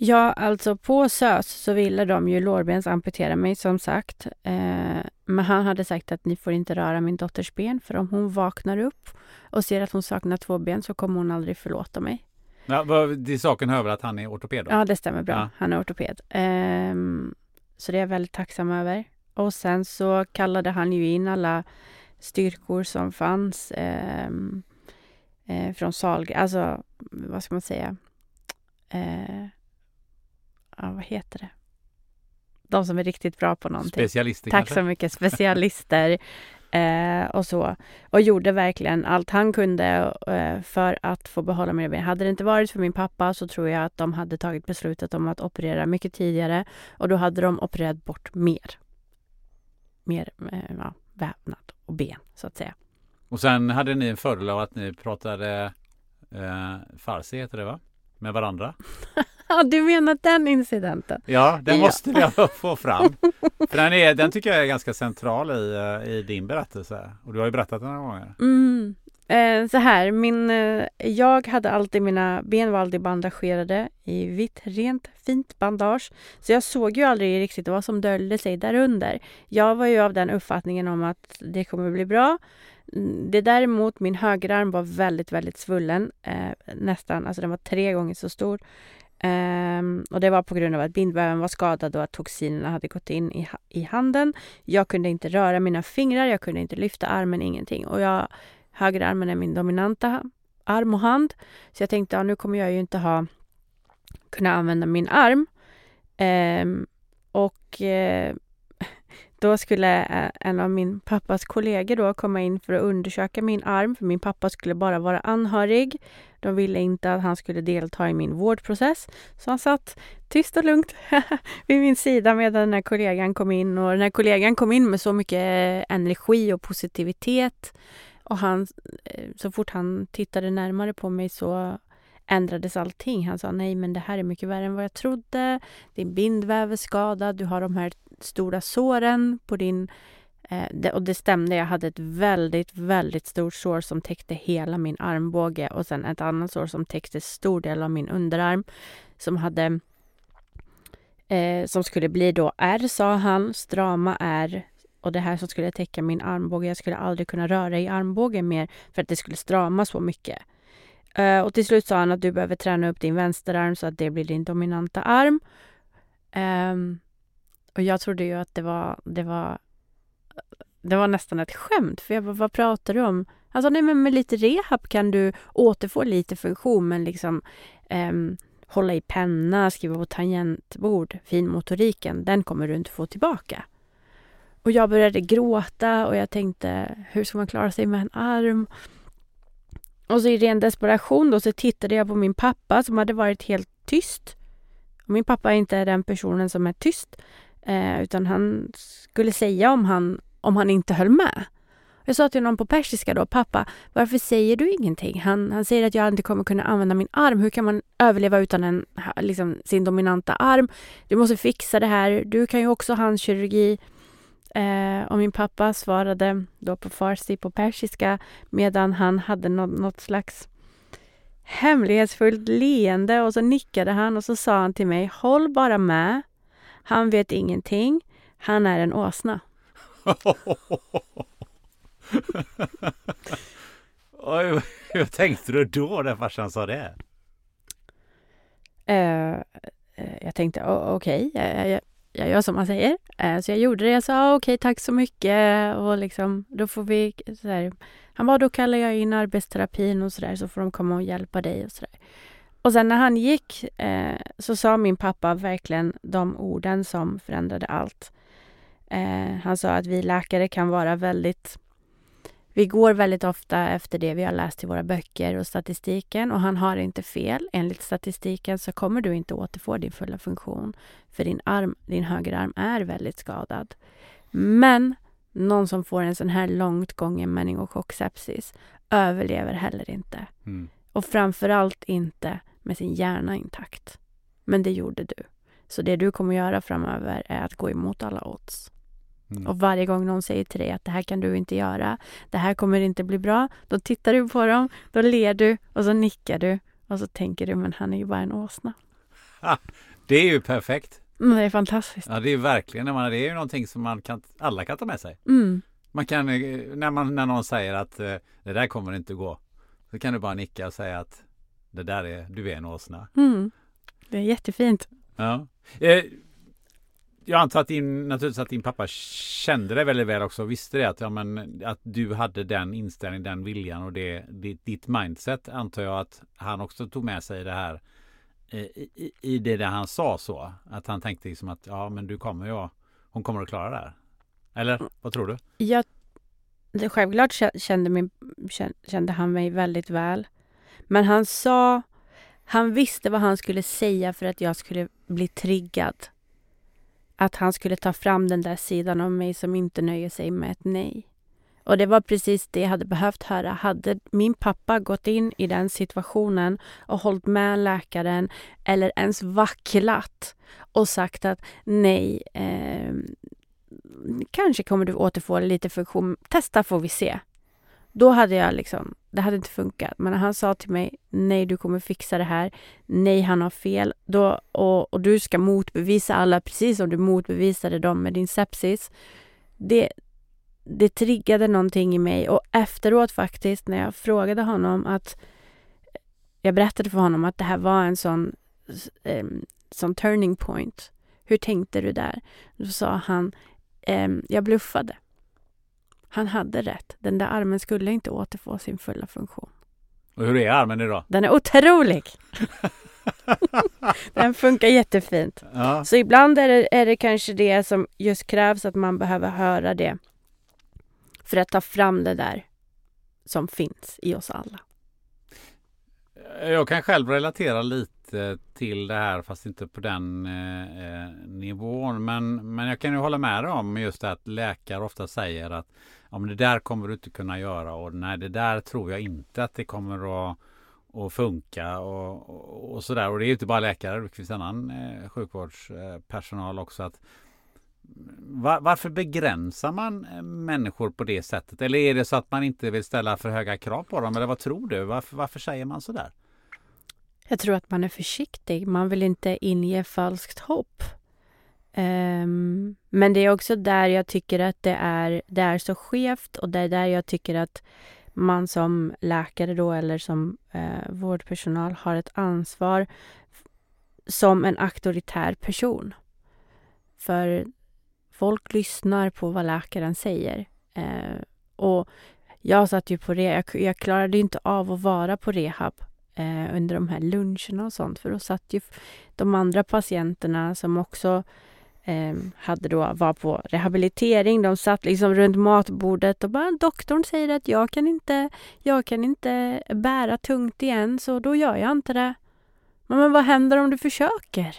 Ja, alltså på SÖS så ville de ju lårbensamputera mig som sagt. Eh, men han hade sagt att ni får inte röra min dotters ben för om hon vaknar upp och ser att hon saknar två ben så kommer hon aldrig förlåta mig. Ja, det saken hör väl att han är ortoped? Då? Ja, det stämmer bra. Ja. Han är ortoped. Eh, så det är jag väldigt tacksam över. Och sen så kallade han ju in alla styrkor som fanns eh, eh, från Sahlgren, alltså vad ska man säga? Ja, vad heter det? De som är riktigt bra på någonting. Specialister Tack kanske? så mycket. Specialister eh, och så. Och gjorde verkligen allt han kunde eh, för att få behålla mina ben. Hade det inte varit för min pappa så tror jag att de hade tagit beslutet om att operera mycket tidigare och då hade de opererat bort mer. Mer eh, ja, vävnad och ben så att säga. Och sen hade ni en fördel av att ni pratade eh, farsi heter det va? Med varandra? Ja, du menar den incidenten? Ja, den måste vi få fram. För den, är, den tycker jag är ganska central i, eh, i din berättelse. Och du har ju berättat den några gånger. Mm. Eh, så här, min, eh, jag hade alltid mina ben var alltid bandagerade i vitt, rent, fint bandage. Så jag såg ju aldrig riktigt vad som döljde sig därunder. Jag var ju av den uppfattningen om att det kommer bli bra. Mm, det däremot, min högerarm var väldigt, väldigt svullen. Eh, nästan, alltså den var tre gånger så stor. Um, och det var på grund av att bindväven var skadad och att toxinerna hade gått in i, i handen. Jag kunde inte röra mina fingrar, jag kunde inte lyfta armen, ingenting. Och jag, högerarmen är min dominanta arm och hand. Så jag tänkte, ja, nu kommer jag ju inte ha kunna använda min arm. Um, och uh, då skulle eh, en av min pappas kollegor då komma in för att undersöka min arm, för min pappa skulle bara vara anhörig. De ville inte att han skulle delta i min vårdprocess. Så han satt tyst och lugnt vid min sida medan den här kollegan kom in. Och den här kollegan kom in med så mycket eh, energi och positivitet. Och han, eh, så fort han tittade närmare på mig så ändrades allting. Han sa nej, men det här är mycket värre än vad jag trodde. Din bindväv är skadad. Du har de här stora såren på din Eh, det, och det stämde, jag hade ett väldigt, väldigt stort sår som täckte hela min armbåge och sen ett annat sår som täckte stor del av min underarm som hade eh, som skulle bli då R, sa han, strama R och det här som skulle täcka min armbåge. Jag skulle aldrig kunna röra i armbågen mer för att det skulle strama så mycket. Eh, och till slut sa han att du behöver träna upp din vänsterarm så att det blir din dominanta arm. Eh, och jag trodde ju att det var, det var det var nästan ett skämt, för jag bara, vad pratar du om? Alltså nej, men med lite rehab kan du återfå lite funktion, men liksom um, hålla i penna, skriva på tangentbord, finmotoriken, den kommer du inte få tillbaka. Och jag började gråta och jag tänkte, hur ska man klara sig med en arm? Och så i ren desperation då så tittade jag på min pappa som hade varit helt tyst. Och min pappa är inte den personen som är tyst, eh, utan han skulle säga om han om han inte höll med. Jag sa till någon på persiska då, pappa, varför säger du ingenting? Han, han säger att jag inte kommer kunna använda min arm. Hur kan man överleva utan en, liksom, sin dominanta arm? Du måste fixa det här. Du kan ju också handkirurgi. Eh, och min pappa svarade då på farsi, på persiska, medan han hade något, något slags hemlighetsfullt leende och så nickade han och så sa han till mig, håll bara med. Han vet ingenting. Han är en åsna. Oj, hur tänkte du då när farsan sa det? Uh, jag tänkte okej, okay, jag, jag, jag, gör som han säger. Uh, så jag gjorde det. Jag sa ah, okej, okay, tack så mycket. Och liksom, då får vi... Så här, han bara, då kallar jag in arbetsterapin och sådär så får de komma och hjälpa dig och sådär. Och sen när han gick uh, så sa min pappa verkligen de orden som förändrade allt. Eh, han sa att vi läkare kan vara väldigt... Vi går väldigt ofta efter det vi har läst i våra böcker och statistiken och han har inte fel. Enligt statistiken så kommer du inte återfå din fulla funktion för din arm, din högerarm är väldigt skadad. Men någon som får en sån här långt gången meningokocksepsis överlever heller inte. Mm. Och framförallt inte med sin hjärna intakt. Men det gjorde du. Så det du kommer göra framöver är att gå emot alla odds. Mm. Och varje gång någon säger till dig att det här kan du inte göra, det här kommer inte bli bra, då tittar du på dem, då ler du och så nickar du och så tänker du, men han är ju bara en åsna. Ah, det är ju perfekt. Mm, det är fantastiskt. Ja, det är verkligen, det är ju någonting som man kan, alla kan ta med sig. Mm. Man kan, eh, när, man, när någon säger att eh, det där kommer inte gå, så kan du bara nicka och säga att det där är, du är en åsna. Mm. Det är jättefint. Ja. Eh, jag antar att din, naturligtvis att din pappa kände dig väldigt väl också och visste det att, ja, men, att du hade den inställningen, den viljan och det, det, ditt mindset antar jag att han också tog med sig det här i, i, i det där han sa så. Att han tänkte liksom att ja men du kommer ju hon kommer att klara det här. Eller vad tror du? Jag, det, självklart kände, min, kände han mig väldigt väl. Men han sa, han visste vad han skulle säga för att jag skulle bli triggad att han skulle ta fram den där sidan av mig som inte nöjer sig med ett nej. Och det var precis det jag hade behövt höra. Hade min pappa gått in i den situationen och hållit med läkaren eller ens vacklat och sagt att nej, eh, kanske kommer du återfå lite funktion. Testa får vi se. Då hade jag liksom, det hade inte funkat. Men när han sa till mig, nej du kommer fixa det här, nej han har fel, då, och, och du ska motbevisa alla precis som du motbevisade dem med din sepsis. Det, det triggade någonting i mig och efteråt faktiskt när jag frågade honom att jag berättade för honom att det här var en sån, um, sån turning point. Hur tänkte du där? Då sa han, um, jag bluffade. Han hade rätt. Den där armen skulle inte återfå sin fulla funktion. Och hur är armen idag? Den är otrolig! Den funkar jättefint. Ja. Så ibland är det, är det kanske det som just krävs att man behöver höra det för att ta fram det där som finns i oss alla. Jag kan själv relatera lite till det här fast inte på den eh, eh nivån. Men, men jag kan ju hålla med dig om just det att läkare ofta säger att ja, men det där kommer du inte kunna göra och nej det där tror jag inte att det kommer att, att funka och, och, och sådär. Och det är ju inte bara läkare, det finns annan eh, sjukvårdspersonal också. att mm, var, varför begränsar man eh, människor på det sättet? Eller är det så att man inte vill ställa för höga krav på dem? Eller vad tror du? Varför, varför säger man så där? Jag tror att man är försiktig. Man vill inte inge falskt hopp. Um, men det är också där jag tycker att det är, det är så skevt och det är där jag tycker att man som läkare då eller som uh, vårdpersonal har ett ansvar som en auktoritär person. För folk lyssnar på vad läkaren säger. Uh, och jag satt ju på rehab. jag, jag klarade inte av att vara på rehab uh, under de här luncherna och sånt för då satt ju de andra patienterna som också hade då, var på rehabilitering. De satt liksom runt matbordet och bara doktorn säger att jag kan inte, jag kan inte bära tungt igen så då gör jag inte det. Men, men vad händer om du försöker?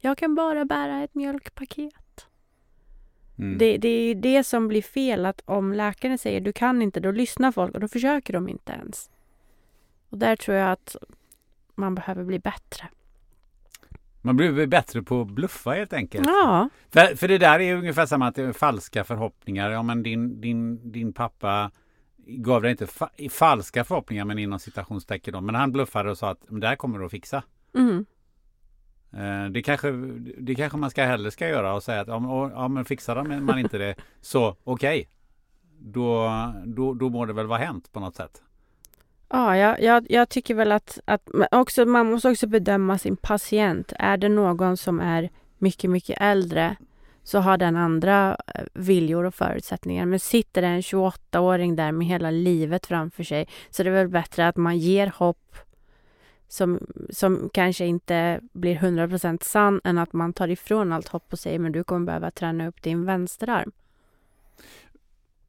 Jag kan bara bära ett mjölkpaket. Mm. Det, det är det som blir fel, att om läkaren säger du kan inte, då lyssnar folk och då försöker de inte ens. Och där tror jag att man behöver bli bättre. Man blir bättre på att bluffa helt enkelt. Ja. För, för det där är ungefär samma att det är falska förhoppningar. Ja, men din, din, din pappa gav dig inte fa falska förhoppningar men inom citationstecken då. Men han bluffade och sa att det här kommer du att fixa. Mm. Eh, det, kanske, det kanske man ska hellre ska göra och säga att ja, men fixar man inte det så okej. Okay. Då, då, då må det väl vara hänt på något sätt. Ja, jag, jag, jag, tycker väl att, att också, man måste också bedöma sin patient. Är det någon som är mycket, mycket äldre så har den andra eh, viljor och förutsättningar. Men sitter det en 28-åring där med hela livet framför sig så det är väl bättre att man ger hopp som, som kanske inte blir 100% sann än att man tar ifrån allt hopp och säger men du kommer behöva träna upp din vänsterarm.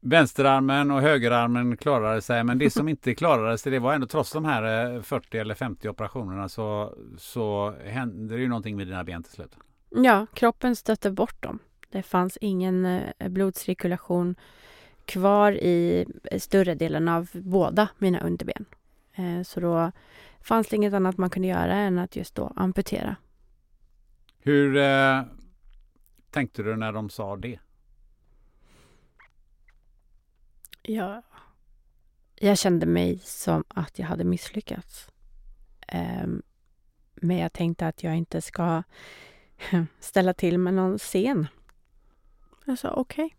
Vänsterarmen och högerarmen klarade sig men det som inte klarade sig det var ändå trots de här 40 eh, eller 50 operationerna så, så hände det ju någonting med dina ben till slut. Ja, kroppen stötte bort dem. Det fanns ingen eh, blodcirkulation kvar i större delen av båda mina underben. Eh, så då fanns det inget annat man kunde göra än att just då amputera. Hur eh, tänkte du när de sa det? Ja, jag kände mig som att jag hade misslyckats. Um, men jag tänkte att jag inte ska ställa till med någon scen. Jag sa okej, okay.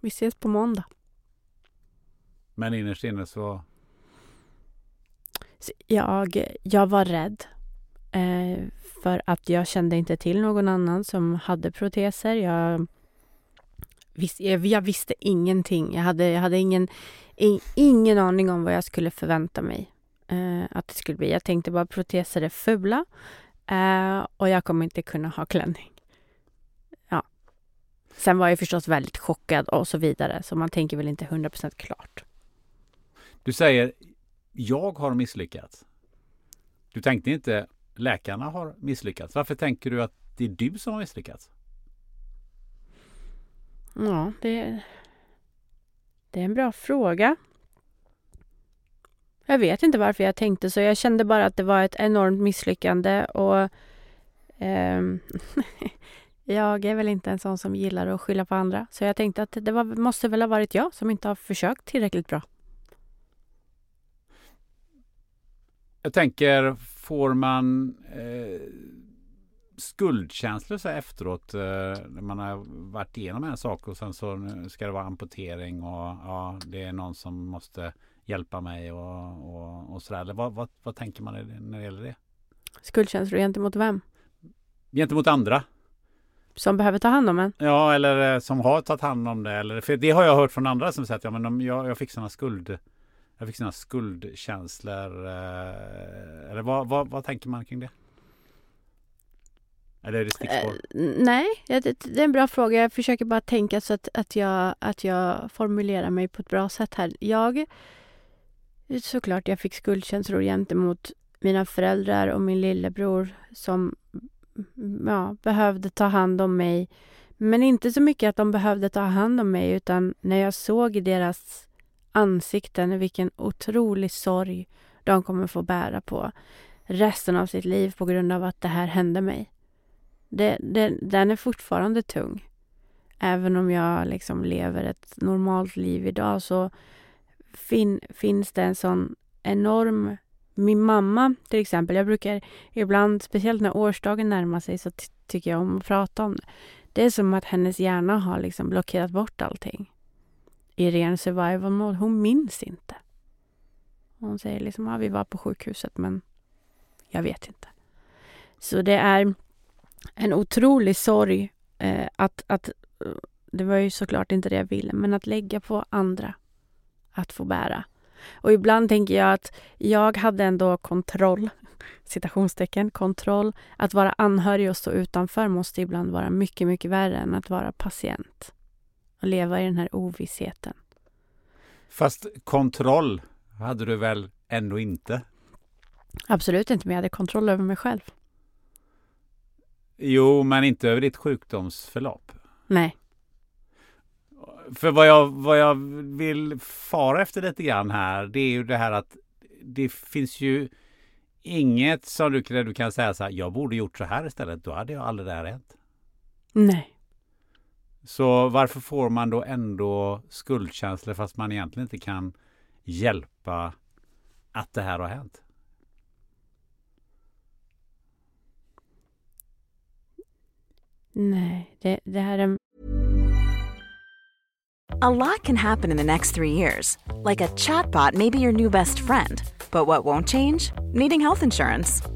vi ses på måndag. Men innerst inne så? Jag, jag var rädd. Eh, för att jag kände inte till någon annan som hade proteser. Jag, vis, jag, jag visste ingenting. Jag hade, jag hade ingen, in, ingen aning om vad jag skulle förvänta mig eh, att det skulle bli. Jag tänkte bara proteser är fula eh, och jag kommer inte kunna ha klänning. Ja. Sen var jag förstås väldigt chockad och så vidare, så man tänker väl inte 100% klart. Du säger jag har misslyckats. Du tänkte inte läkarna har misslyckats. Varför tänker du att det är du som har misslyckats? Ja, det, det är en bra fråga. Jag vet inte varför jag tänkte så. Jag kände bara att det var ett enormt misslyckande och eh, jag är väl inte en sån som gillar att skylla på andra. Så jag tänkte att det var, måste väl ha varit jag som inte har försökt tillräckligt bra. Jag tänker, får man eh, skuldkänslor så efteråt eh, när man har varit igenom en sak och sen så ska det vara amputering och ja, det är någon som måste hjälpa mig och, och, och sådär. Vad, vad, vad tänker man när det gäller det? Skuldkänslor gentemot vem? Gentemot andra. Som behöver ta hand om en? Ja, eller eh, som har tagit hand om det. Eller, för det har jag hört från andra som säger att ja, men de, jag, jag fick sådana skuld jag fick sådana skuldkänslor. Eh, eller vad, vad, vad tänker man kring det? Eller är det stickspår? Uh, nej, det, det, är en bra fråga. Jag försöker bara tänka så att, att, jag, att jag formulerar mig på ett bra sätt här. Jag... Såklart jag fick skuldkänslor gentemot mina föräldrar och min lillebror som mm, ja, behövde ta hand om mig. Men inte så mycket att de behövde ta hand om mig utan när jag såg i deras ansikten, vilken otrolig sorg de kommer få bära på resten av sitt liv på grund av att det här hände mig. Det, det, den är fortfarande tung. Även om jag liksom lever ett normalt liv idag så fin, finns det en sån enorm... Min mamma till exempel, jag brukar ibland, speciellt när årsdagen närmar sig, så tycker jag om att prata om det. Det är som att hennes hjärna har liksom blockerat bort allting i ren survival mode. Hon minns inte. Hon säger liksom, ja, vi var på sjukhuset men jag vet inte. Så det är en otrolig sorg eh, att, att, det var ju såklart inte det jag ville, men att lägga på andra att få bära. Och ibland tänker jag att jag hade ändå kontroll, citationstecken, kontroll. Att vara anhörig och stå utanför måste ibland vara mycket, mycket värre än att vara patient och leva i den här ovissheten. Fast kontroll hade du väl ändå inte? Absolut inte, men jag hade kontroll över mig själv. Jo, men inte över ditt sjukdomsförlopp. Nej. För vad jag, vad jag vill fara efter lite grann här, det är ju det här att det finns ju inget som du, du kan säga så här, jag borde gjort så här istället, då hade jag aldrig det här hänt. Nej. Så varför får man då ändå skuldkänslor fast man egentligen inte kan hjälpa att det här har hänt? Nej, det, det här är... A lot can happen in the next three years. Like a chatbot may be your new best friend. But what won't change? Needing health insurance.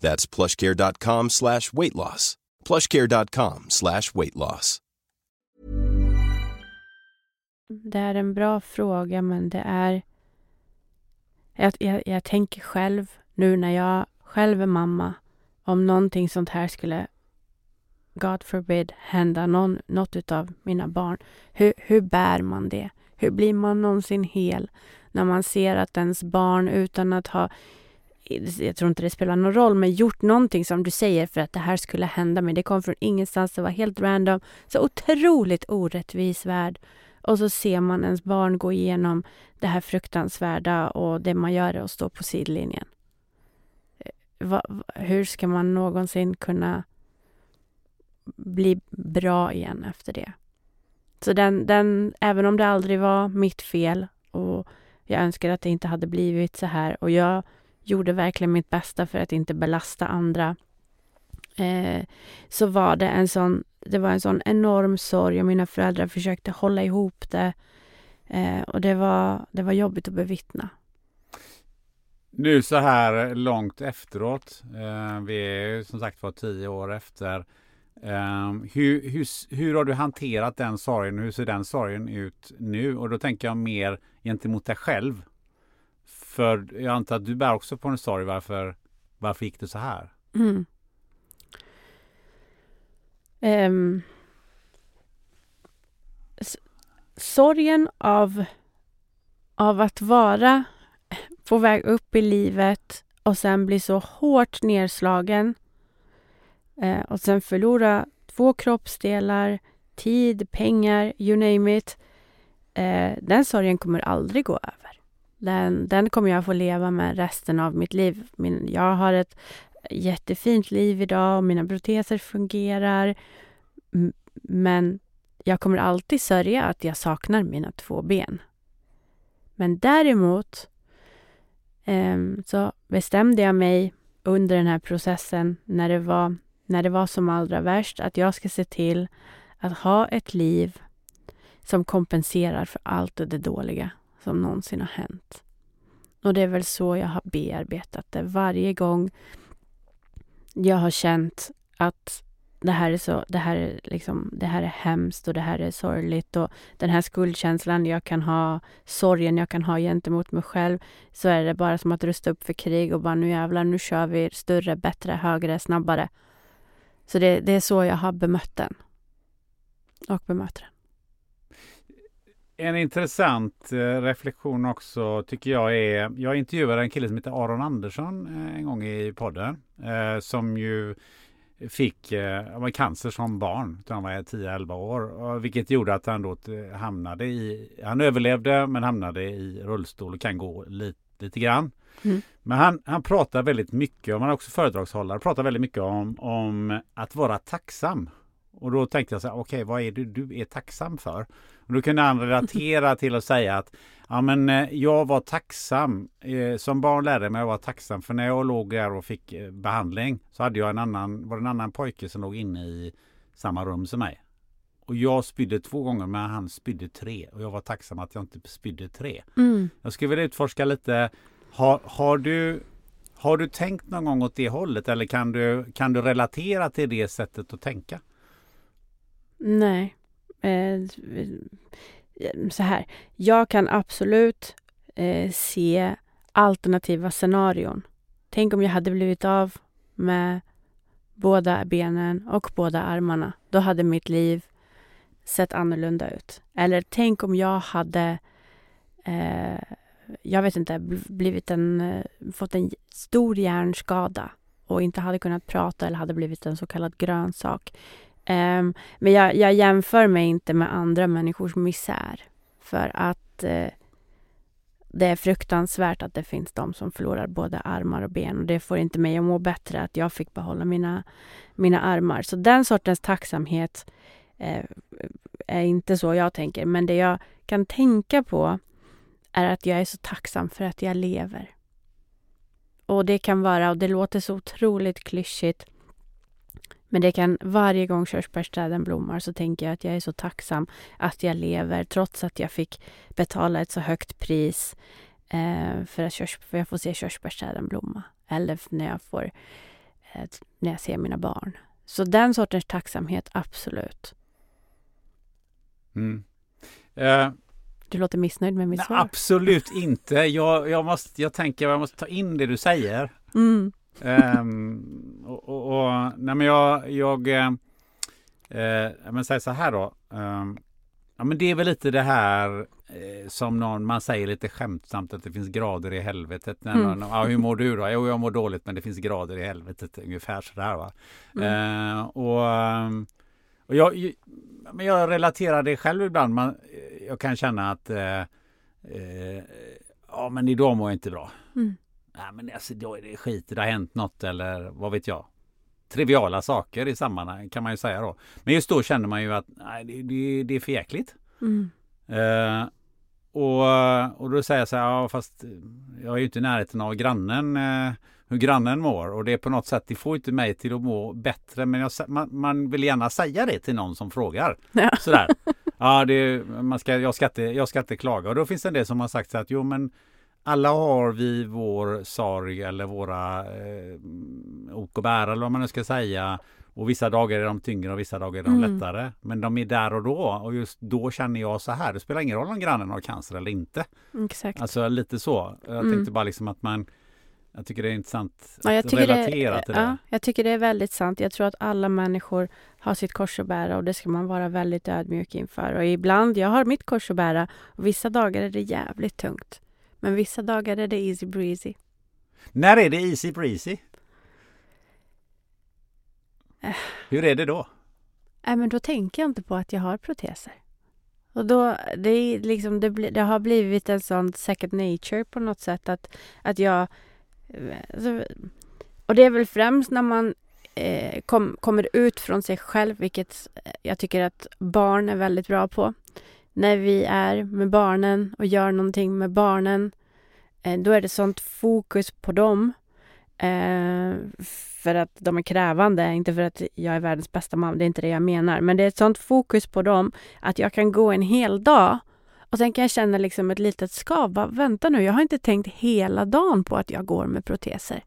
That's plushcare.com slash weight loss. plushcare.com slash weight loss. Det är en bra fråga, men det är... Jag, jag, jag tänker själv, nu när jag själv är mamma, om någonting sånt här skulle God forbid, hända någon, något av mina barn. Hur, hur bär man det? Hur blir man någonsin hel när man ser att ens barn utan att ha jag tror inte det spelar någon roll, men gjort någonting som du säger för att det här skulle hända mig. Det kom från ingenstans, det var helt random. Så otroligt orättvis värld. Och så ser man ens barn gå igenom det här fruktansvärda och det man gör är att stå på sidlinjen. Eh, va, hur ska man någonsin kunna bli bra igen efter det. Så den, den, även om det aldrig var mitt fel och jag önskar att det inte hade blivit så här och jag gjorde verkligen mitt bästa för att inte belasta andra eh, så var det en sån, det var en sån enorm sorg och mina föräldrar försökte hålla ihop det eh, och det var, det var jobbigt att bevittna. Nu så här långt efteråt, eh, vi är som sagt var tio år efter ehm, hur, hur, hur har du hanterat den sorgen? Hur ser den sorgen ut nu? Och då tänker jag mer gentemot dig själv. För jag antar att du bär också på en sorg. Varför, varför gick det så här? Mm. Um, sorgen av, av att vara på väg upp i livet och sen bli så hårt nedslagen Eh, och sen förlora två kroppsdelar, tid, pengar, you name it. Eh, den sorgen kommer aldrig gå över. Den, den kommer jag få leva med resten av mitt liv. Min, jag har ett jättefint liv idag och mina proteser fungerar. Men jag kommer alltid sörja att jag saknar mina två ben. Men däremot eh, så bestämde jag mig under den här processen när det var när det var som allra värst, att jag ska se till att ha ett liv som kompenserar för allt det dåliga som någonsin har hänt. Och det är väl så jag har bearbetat det. Varje gång jag har känt att det här är så, det här är liksom, det här är hemskt och det här är sorgligt och den här skuldkänslan jag kan ha, sorgen jag kan ha gentemot mig själv, så är det bara som att rusta upp för krig och bara nu jävlar, nu kör vi större, bättre, högre, snabbare. Så det, det är så jag har bemött den. Och bemöter den. En intressant eh, reflektion också tycker jag är, jag intervjuade en kille som heter Aron Andersson eh, en gång i podden. Eh, som ju fick eh, cancer som barn, han var 10-11 år. Vilket gjorde att han då hamnade i, han överlevde men hamnade i rullstol och kan gå lite, lite grann. Mm. Men han, han pratar väldigt mycket, och han är också föredragshållare, pratar väldigt mycket om, om att vara tacksam. Och då tänkte jag så här, okej okay, vad är det du är tacksam för? Och då kunde han relatera till att säga att ja, men, eh, jag var tacksam. Eh, som barn lärde jag mig att vara tacksam för när jag låg där och fick eh, behandling så hade jag en annan, var en annan pojke som låg inne i samma rum som mig. Och jag spydde två gånger men han spydde tre och jag var tacksam att jag inte spydde tre. Mm. Jag skulle vilja utforska lite har, har, du, har du tänkt någon gång åt det hållet eller kan du, kan du relatera till det sättet att tänka? Nej. Eh, så här. Jag kan absolut eh, se alternativa scenarion. Tänk om jag hade blivit av med båda benen och båda armarna. Då hade mitt liv sett annorlunda ut. Eller tänk om jag hade eh, jag vet inte, blivit en, eh, fått en stor hjärnskada och inte hade kunnat prata eller hade blivit en så kallad grönsak. Um, men jag, jag, jämför mig inte med andra människors misär. För att uh, det är fruktansvärt att det finns de som förlorar både armar och ben och det får inte mig att må bättre att jag fick behålla mina, mina armar. Så den sortens tacksamhet uh, är inte så jag tänker. Men det jag kan tänka på är att jag är så tacksam för att jag lever. Och det kan vara, och det låter så otroligt klyschigt, men det kan varje gång körsbärsträden blommar så tänker jag att jag är så tacksam att jag lever trots att jag fick betala ett så högt pris eh, för att körs, för jag får se körsbärsträden blomma. Eller när jag, får, eh, när jag ser mina barn. Så den sortens tacksamhet, absolut. Mm. Uh, du låter missnöjd med mitt nej, svar. Absolut inte. Jag, jag, måste, jag tänker jag måste ta in det du säger. Mm. Um, och, och, och, nej men jag, jag eh, men säger så här då. Um, ja men det är väl lite det här eh, som någon, man säger lite skämtsamt att det finns grader i helvetet. När mm. någon, ja, hur mår du då? Jo, jag mår dåligt men det finns grader i helvetet. Ungefär sådär va. Mm. Uh, och, och jag, men jag relaterar det själv ibland. Man, jag kan känna att eh, eh, ja men idag mår jag inte bra. Mm. Nej men alltså då är det skit, det har hänt något eller vad vet jag. Triviala saker i sammanhang kan man ju säga då. Men just då känner man ju att nej, det, det, det är för jäkligt. Mm. Eh, och, och då säger jag så här, ja fast jag är ju inte i närheten av grannen, eh, hur grannen mår. Och det är på något sätt, det får inte mig till att må bättre. Men jag, man, man, vill gärna säga det till någon som frågar. Ja. Sådär. Ja, det, man ska, jag, ska inte, jag ska inte klaga. Och då finns det en del som har sagt så att jo men alla har vi vår sorg eller våra eh, ok och bära eller vad man nu ska säga. Och vissa dagar är de tyngre och vissa dagar är de mm. lättare. Men de är där och då. Och just då känner jag så här. Det spelar ingen roll om grannen har cancer eller inte. Exakt. Alltså lite så. Jag mm. tänkte bara liksom att man jag tycker det är intressant ja, att relatera det, till det. Ja, jag tycker det är väldigt sant. Jag tror att alla människor har sitt kors att bära och det ska man vara väldigt ödmjuk inför. Och ibland, jag har mitt kors att bära och vissa dagar är det jävligt tungt. Men vissa dagar är det easy breezy. När är det easy breezy? Hur är det då? Nej, men då tänker jag inte på att jag har proteser. Och då, det, är liksom, det, det har blivit en sån second nature på något sätt att, att jag... Alltså, och det är väl främst när man eh, kom, kommer ut från sig själv, vilket jag tycker att barn är väldigt bra på. När vi är med barnen och gör någonting med barnen, eh, då är det sånt fokus på dem Eh, för att de är krävande, inte för att jag är världens bästa mamma, det är inte det jag menar. Men det är ett sånt fokus på dem att jag kan gå en hel dag och sen kan jag känna liksom ett litet skav. Bara, Vänta nu, jag har inte tänkt hela dagen på att jag går med proteser.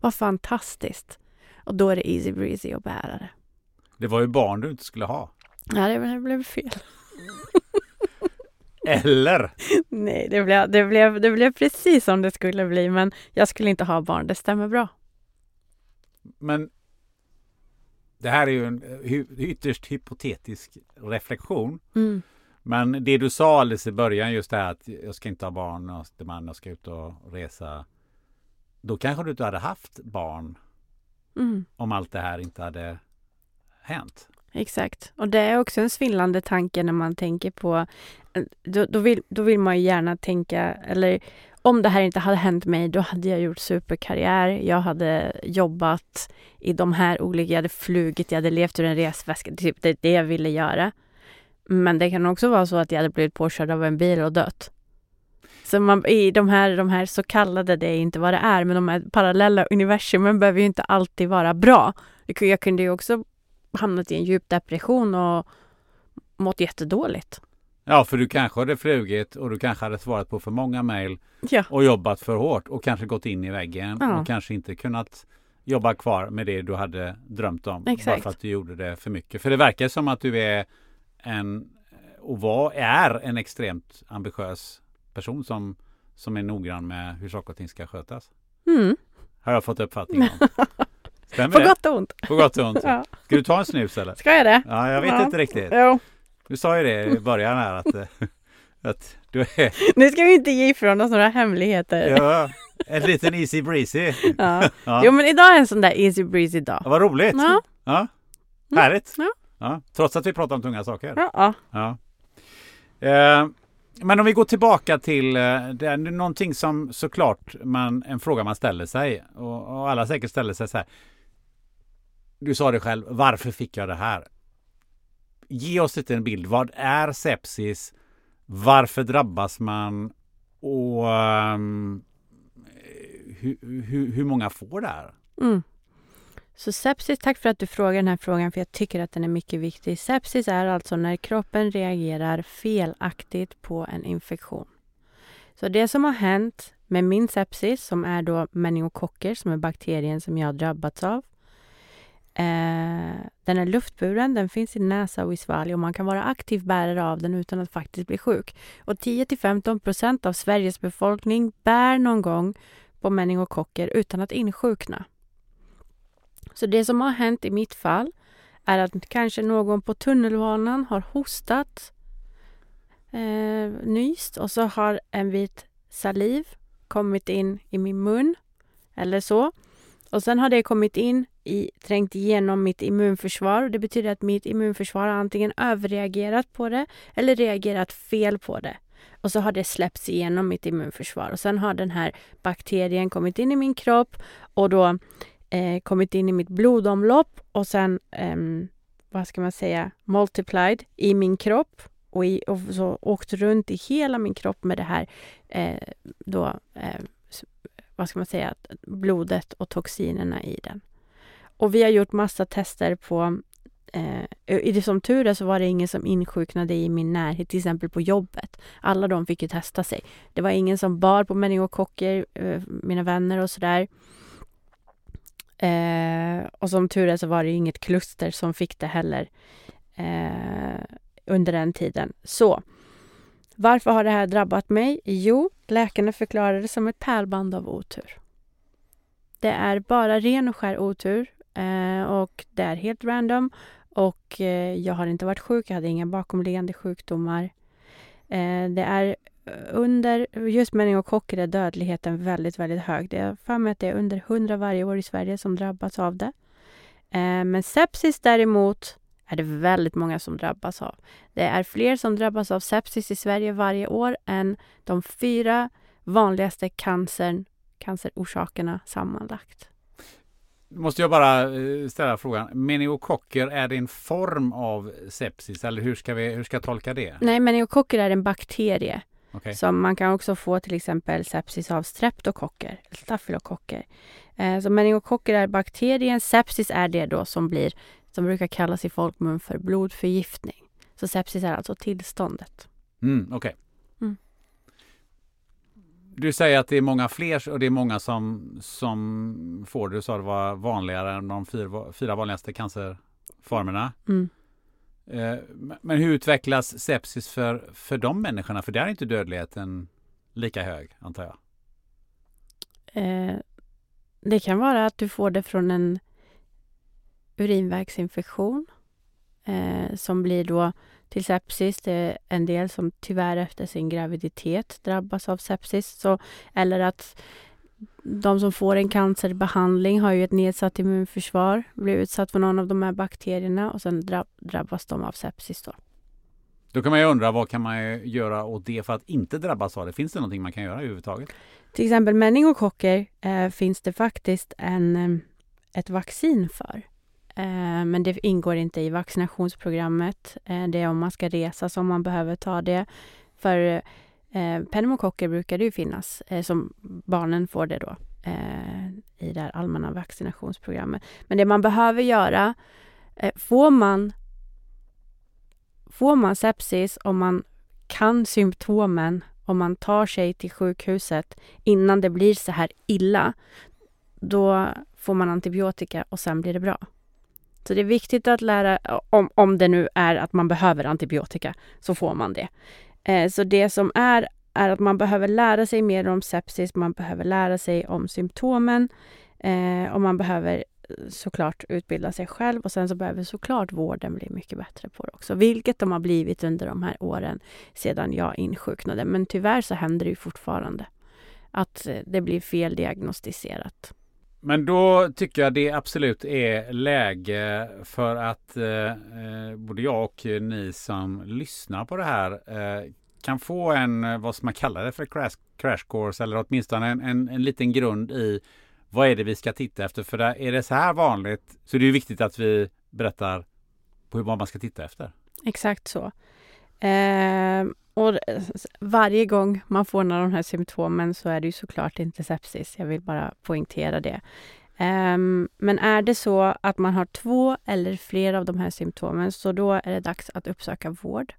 Vad fantastiskt! Och då är det easy breezy att bära det. Det var ju barn du inte skulle ha. Ja, det blev fel. Eller? Nej, det blev, det, blev, det blev precis som det skulle bli, men jag skulle inte ha barn. Det stämmer bra. Men det här är ju en ytterst hypotetisk reflektion. Mm. Men det du sa alldeles i början, just det här att jag ska inte ha barn, och man, jag ska ut och resa. Då kanske du inte hade haft barn mm. om allt det här inte hade hänt. Exakt. Och det är också en svindlande tanke när man tänker på... Eh, då, då, vill, då vill man ju gärna tänka, eller om det här inte hade hänt mig, då hade jag gjort superkarriär. Jag hade jobbat i de här olika, jag hade flugit, jag hade levt ur en resväska. Typ det är det jag ville göra. Men det kan också vara så att jag hade blivit påkörd av en bil och dött. Så man, i de här, de här så kallade, det är inte vad det är, men de här parallella universumen behöver ju inte alltid vara bra. Jag kunde ju också hamnat i en djup depression och mått jättedåligt. Ja, för du kanske hade flugit och du kanske hade svarat på för många mejl ja. och jobbat för hårt och kanske gått in i väggen ja. och kanske inte kunnat jobba kvar med det du hade drömt om. Exakt. Bara för att du gjorde det för mycket. För det verkar som att du är en och var, är en extremt ambitiös person som, som är noggrann med hur saker och ting ska skötas. Mm. Har jag fått uppfattning om. Stämmer På gott och ont. På gott och ont. ja. Ska du ta en snus eller? Ska jag det? Ja, jag vet ja. inte riktigt. Jo. Du sa ju det i början här att, eh, att du är... Nu ska vi inte ge ifrån oss några hemligheter. Ja, en liten easy breezy. Ja. ja. Jo, men idag är en sån där easy breezy dag. Ja, vad roligt. Ja. ja. Härligt. Ja. ja. Trots att vi pratar om tunga saker. Ja. ja. Eh, Men om vi går tillbaka till eh, det är någonting som såklart man, en fråga man ställer sig och, och alla säkert ställer sig så här. Du sa det själv, varför fick jag det här? Ge oss lite en bild. Vad är sepsis? Varför drabbas man? Och ehm, um, hur, hur, hur många får det här? Mm. Så sepsis, tack för att du frågar den här frågan för jag tycker att den är mycket viktig. Sepsis är alltså när kroppen reagerar felaktigt på en infektion. Så det som har hänt med min sepsis, som är då meningokocker, som är bakterien som jag har drabbats av. Eh, den är luftburen, den finns i näsa och i svalg och man kan vara aktiv bärare av den utan att faktiskt bli sjuk. Och 10 15 procent av Sveriges befolkning bär någon gång på meningokocker utan att insjukna. Så det som har hänt i mitt fall är att kanske någon på tunnelbanan har hostat, eh, nyst och så har en vit saliv kommit in i min mun eller så. Och sen har det kommit in, i, trängt igenom mitt immunförsvar. Det betyder att mitt immunförsvar har antingen överreagerat på det eller reagerat fel på det. Och så har det släppts igenom mitt immunförsvar. Och sen har den här bakterien kommit in i min kropp och då eh, kommit in i mitt blodomlopp och sen, eh, vad ska man säga, multiplied i min kropp och, i, och så åkt runt i hela min kropp med det här eh, då, eh, vad ska man säga, blodet och toxinerna i den. Och vi har gjort massa tester på eh, i det som tur är så var det ingen som insjuknade i min närhet, till exempel på jobbet. Alla de fick ju testa sig. Det var ingen som bar på meningokocker, eh, mina vänner och sådär. Eh, och som tur är så var det inget kluster som fick det heller eh, under den tiden. Så varför har det här drabbat mig? Jo, läkarna förklarade det som ett pärlband av otur. Det är bara ren och skär otur Eh, och det är helt random och eh, jag har inte varit sjuk, jag hade inga bakomliggande sjukdomar. Eh, det är under just meningokocker är dödligheten väldigt, väldigt hög. Det är för mig att det är under 100 varje år i Sverige som drabbas av det. Men sepsis däremot är det väldigt många som drabbas av. Det är fler som drabbas av sepsis i Sverige varje år än de fyra vanligaste cancern, cancerorsakerna sammanlagt. Måste jag bara eh, ställa frågan. Meningokocker, är det en form av sepsis eller hur ska, vi, hur ska jag tolka det? Nej, meningokocker är en bakterie Okay. Som man kan också få till exempel sepsis av streptokocker, stafylokocker. Eh, så meningokocker är bakterien, sepsis är det då som blir, som brukar kallas i folkmun för blodförgiftning. Så sepsis är alltså tillståndet. Mm, Okej. Okay. Du säger att det är många fler och det är många som, som får det. Du sa det var vanligare än de fyra, fyra vanligaste cancerformerna. Mm. Eh, men hur utvecklas sepsis för, för de människorna? För där är inte dödligheten lika hög, antar jag. Eh, det kan vara att du får det från en urinvägsinfektion eh, som blir då till sepsis. Det är en del som tyvärr efter sin graviditet drabbas av sepsis. Så, eller att de som får en cancerbehandling har ju ett nedsatt immunförsvar, blir utsatt för någon av de här bakterierna och sen drabbas de av sepsis. Då. då kan man ju undra vad kan man göra åt det för att inte drabbas av det? Finns det någonting man kan göra överhuvudtaget? Till exempel meningokocker eh, finns det faktiskt en, eh, ett vaccin för. Eh, men det ingår inte i vaccinationsprogrammet. Eh, det är om man ska resa som man behöver ta det. För Eh, pneumokocker brukar det ju finnas, eh, som barnen får det då eh, i det här allmänna vaccinationsprogrammet. Men det man behöver göra, eh, får man Får man sepsis om man kan symptomen om man tar sig till sjukhuset innan det blir så här illa, då får man antibiotika och sen blir det bra. Så det är viktigt att lära, om, om det nu är att man behöver antibiotika, så får man det. Eh, så det som är, är att man behöver lära sig mer om sepsis, man behöver lära sig om symptomen eh, och man behöver såklart utbilda sig själv och sen så behöver såklart vården bli mycket bättre på det också, vilket de har blivit under de här åren sedan jag insjuknade. Men tyvärr så händer det ju fortfarande att eh, det blir feldiagnostiserat. Men då tycker jag det absolut är läge för att eh, eh, både jag och ni som lyssnar på det här eh, kan få en, eh, vad ska man kalla det för crash, crash course eller åtminstone en, en, en liten grund i vad är det vi ska titta efter? För där, är det så här vanligt så det är viktigt att vi berättar på vad man ska titta efter. Exakt så. Eh, och eh, varje gång man får några av de här symptomen så är det ju såklart inte sepsis. Jag vill bara poängtera det. Eh, men är det så att man har två eller fler av de här symptomen så då är det dags att uppsöka vård.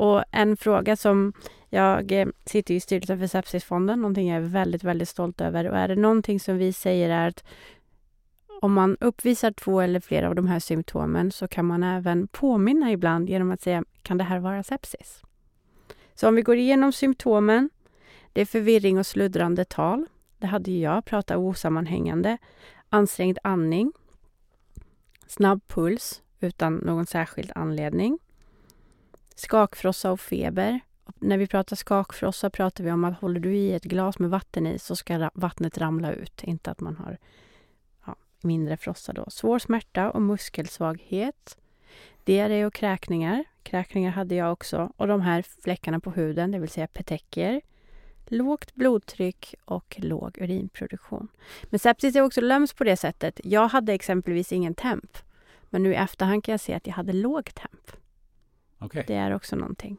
Och en fråga som jag eh, sitter i styrelsen för Sepsisfonden, någonting jag är väldigt, väldigt stolt över. Och är det någonting som vi säger är att om man uppvisar två eller flera av de här symptomen så kan man även påminna ibland genom att säga kan det här vara sepsis? Så om vi går igenom symptomen. Det är förvirring och sluddrande tal. Det hade ju jag, prata osammanhängande. Ansträngd andning. Snabb puls utan någon särskild anledning. Skakfrossa och feber. När vi pratar skakfrossa pratar vi om att håller du i ett glas med vatten i så ska vattnet ramla ut, inte att man har mindre frossa då. Svår smärta och muskelsvaghet. Diarré och kräkningar. Kräkningar hade jag också. Och de här fläckarna på huden, det vill säga petecker. Lågt blodtryck och låg urinproduktion. Men sepsis är också lömskt på det sättet. Jag hade exempelvis ingen temp. Men nu i efterhand kan jag se att jag hade låg temp. Okay. Det är också någonting.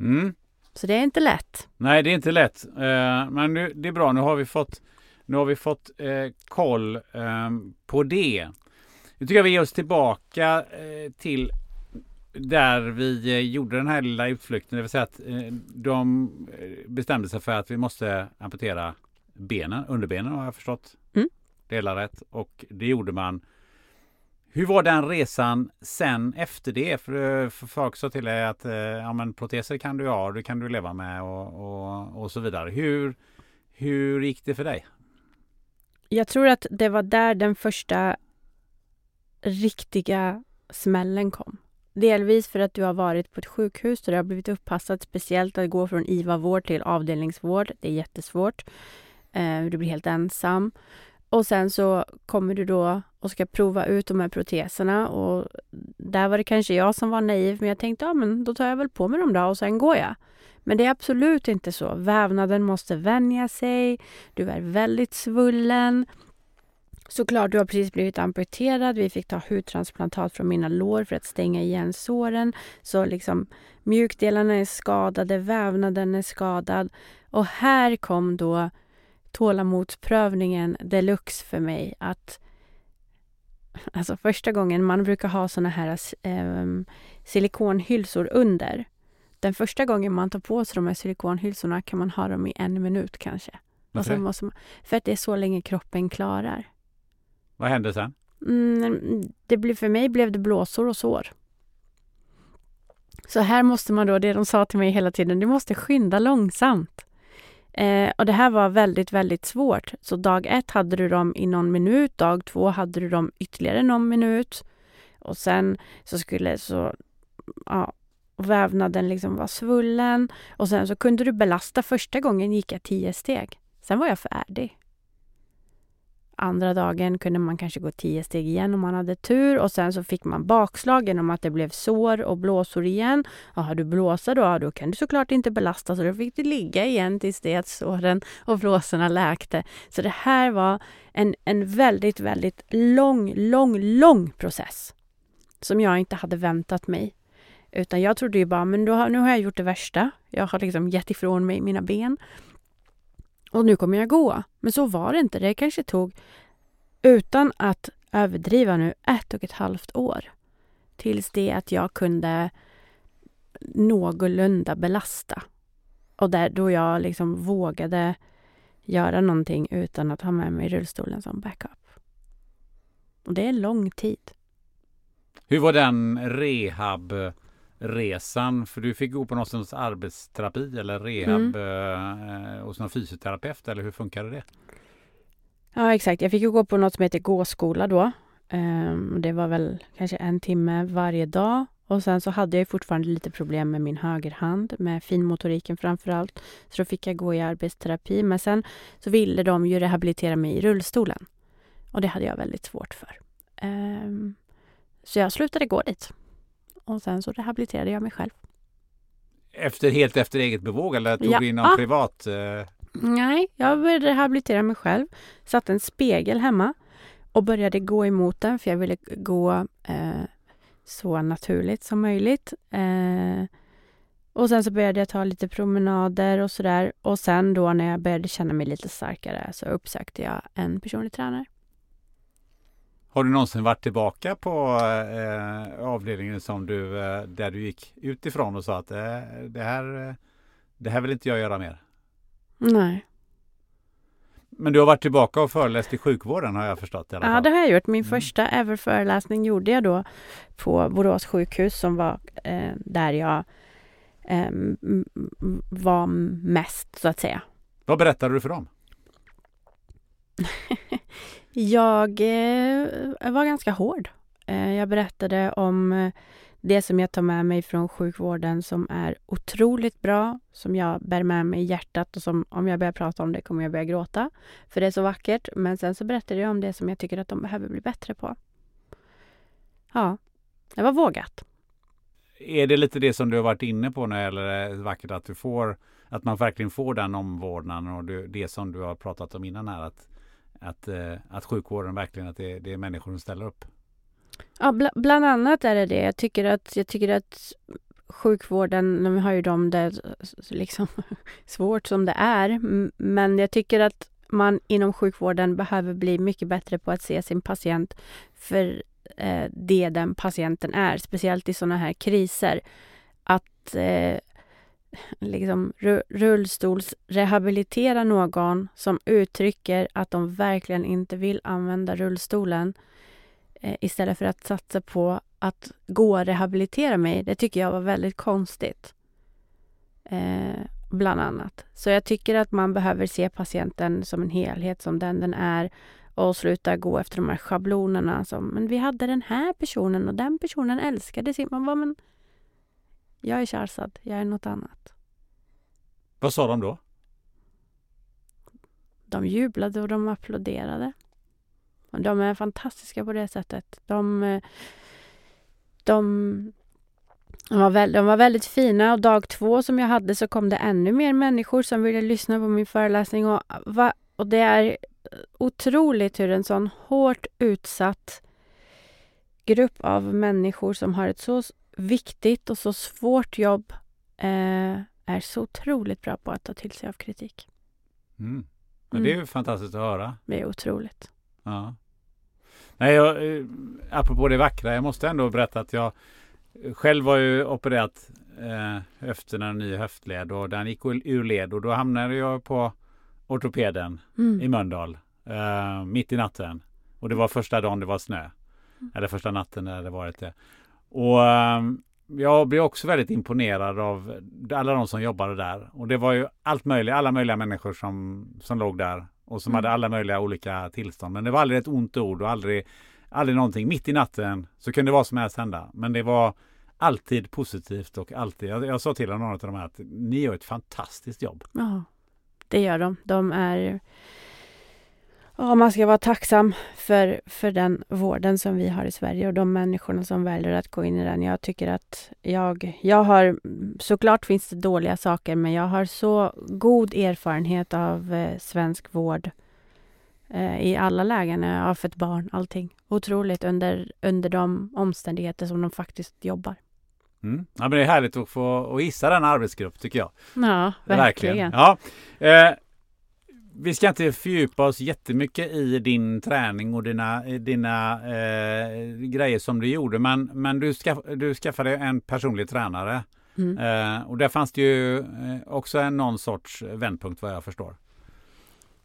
Mm. Så det är inte lätt. Nej, det är inte lätt. Uh, men nu, det är bra. Nu har vi fått, nu har vi fått uh, koll uh, på det. Nu tycker jag vi ger oss tillbaka uh, till där vi gjorde den här lilla utflykten. Det vill säga att de bestämde sig för att vi måste amputera benen, underbenen har jag förstått. Mm. Delar rätt. Och det gjorde man hur var den resan sen efter det? För, för folk sa till dig att eh, ja, men proteser kan du ha, det kan du leva med och, och, och så vidare. Hur, hur gick det för dig? Jag tror att det var där den första riktiga smällen kom. Delvis för att du har varit på ett sjukhus där det har blivit uppassat speciellt att gå från IVA-vård till avdelningsvård. Det är jättesvårt. Eh, du blir helt ensam. Och sen så kommer du då och ska prova ut de här proteserna och där var det kanske jag som var naiv men jag tänkte ja men då tar jag väl på mig dem då och sen går jag. Men det är absolut inte så. Vävnaden måste vänja sig. Du är väldigt svullen. Såklart, du har precis blivit amputerad. Vi fick ta hudtransplantat från mina lår för att stänga igen såren. Så liksom mjukdelarna är skadade, vävnaden är skadad. Och här kom då tålamodsprövningen deluxe för mig. Att Alltså första gången man brukar ha såna här eh, silikonhylsor under. Den första gången man tar på sig de här silikonhylsorna kan man ha dem i en minut kanske. Varför alltså måste man, För att det är så länge kroppen klarar. Vad hände sen? Mm, det blev, för mig blev det blåsor och sår. Så här måste man då, det de sa till mig hela tiden, du måste skynda långsamt. Eh, och det här var väldigt, väldigt svårt. Så dag ett hade du dem i någon minut, dag två hade du dem ytterligare någon minut. Och sen så skulle så, ja, vävnaden liksom var svullen. Och sen så kunde du belasta. Första gången gick jag tio steg. Sen var jag färdig. Andra dagen kunde man kanske gå tio steg igen om man hade tur och sen så fick man bakslag genom att det blev sår och blåsor igen. Och har du blåsa då, då kan du såklart inte belasta så då fick du ligga igen tills det att såren och blåsorna läkte. Så det här var en, en väldigt, väldigt lång, lång, lång process som jag inte hade väntat mig. Utan jag trodde ju bara, men då, nu har jag gjort det värsta. Jag har liksom gett ifrån mig mina ben. Och nu kommer jag gå. Men så var det inte. Det kanske tog, utan att överdriva nu, ett och ett halvt år. Tills det att jag kunde någorlunda belasta. Och där, då jag liksom vågade göra någonting utan att ha med mig rullstolen som backup. Och det är lång tid. Hur var den rehab resan? För du fick gå på någon sorts arbetsterapi eller rehab mm. eh, hos någon fysioterapeut eller hur funkade det? Ja exakt, jag fick ju gå på något som heter gåskola då. Um, det var väl kanske en timme varje dag. Och sen så hade jag fortfarande lite problem med min högerhand, med finmotoriken framför allt. Så då fick jag gå i arbetsterapi. Men sen så ville de ju rehabilitera mig i rullstolen. Och det hade jag väldigt svårt för. Um, så jag slutade gå dit. Och sen så rehabiliterade jag mig själv. efter, helt efter eget bevåg eller tog Ja. du in någon Ah. privat? Eh, Nej, jag började rehabilitera mig själv. Satte en spegel hemma och började gå emot den för jag ville gå eh, så naturligt som möjligt. Eh, och sen så började jag ta lite promenader och sådär. Och sen då när jag började känna mig lite starkare så uppsökte jag en personlig tränare. Har du någonsin varit tillbaka på eh, avdelningen som du, eh, där du gick utifrån och sa att eh, det, här, det här vill inte jag göra mer? Nej. Men du har varit tillbaka och föreläst i sjukvården har jag förstått i alla Ja, fall. det har jag gjort. Min Mm. första ever föreläsning gjorde jag då på Borås sjukhus som var eh, där jag eh, m- m- var mest, så att säga. Vad berättade du för dem? Jag eh, var ganska hård. Eh, jag berättade om eh, det som jag tar med mig från sjukvården som är otroligt bra, som jag bär med mig i hjärtat och som om jag börjar prata om det kommer jag börja gråta. För det är så vackert. Men sen så berättade jag om det som jag tycker att de behöver bli bättre på. Ja, det var vågat. Är det lite det som du har varit inne på när det gäller det vackert att du får att man verkligen får den omvårdnaden och det som du har pratat om innan här att, att, eh, att sjukvården verkligen att det, det är människor som ställer upp. Ja, bl- bland annat är det det. Jag tycker att, jag tycker att sjukvården, nu har ju de det liksom svårt som det är. Men jag tycker att man inom sjukvården behöver bli mycket bättre på att se sin patient för eh, det den patienten är. Speciellt i sådana här kriser. Att eh, liksom rullstolsrehabilitera någon som uttrycker att de verkligen inte vill använda rullstolen eh, istället för att satsa på att gå och rehabilitera mig. Det tycker jag var väldigt konstigt. Eh, bland annat. Så jag tycker att man behöver se patienten som en helhet, som den den är och sluta gå efter de här schablonerna som men vi hade den här personen och den personen älskade sin... Man bara, men jag är Sharzad, jag är något annat. Vad sa de då? De jublade och de applåderade. Och de är fantastiska på det sättet. De, eh, de, de, var väl, de var väldigt fina och dag två som jag hade så kom det ännu mer människor som ville lyssna på min föreläsning. Och, va, och det är otroligt hur en sån hårt utsatt grupp av människor som har ett så viktigt och så svårt jobb eh, är så otroligt bra på att ta till sig av kritik. Mm. Men det är Mm. ju fantastiskt att höra. Det är otroligt. Ja. Nej, jag, eh, apropå det vackra, jag måste ändå berätta att jag själv var ju opererat eh, höften en ny höftled och den gick ur led och då hamnade jag på ortopeden Mm. i Mölndal eh, mitt i natten. Och det var första dagen det var snö. Eller första natten när det varit det. Och eh, jag blev också väldigt imponerad av alla de som jobbade där. Och det var ju allt möjligt, alla möjliga människor som, som låg där och som Mm. hade alla möjliga olika tillstånd. Men det var aldrig ett ont ord och aldrig, aldrig någonting. Mitt i natten så kunde vad som helst hända. Men det var alltid positivt och alltid. Jag, jag sa till någon av de här att ni gör ett fantastiskt jobb. Ja, det gör de. De är... Ja, man ska vara tacksam för, för den vården som vi har i Sverige och de människorna som väljer att gå in i den. Jag tycker att jag, jag har... Såklart finns det dåliga saker, men jag har så god erfarenhet av eh, svensk vård eh, i alla lägen. Jag har fött barn, allting. Otroligt under, under de omständigheter som de faktiskt jobbar. Mm. Ja, men det är härligt att få att gissa den arbetsgrupp tycker jag. Ja, verkligen. Ja. Eh, vi ska inte fördjupa oss jättemycket i din träning och dina, dina eh, grejer som du gjorde. Men, men du, skaff, du skaffade en personlig tränare. Mm. Eh, och där fanns det ju eh, också en någon sorts vändpunkt vad jag förstår.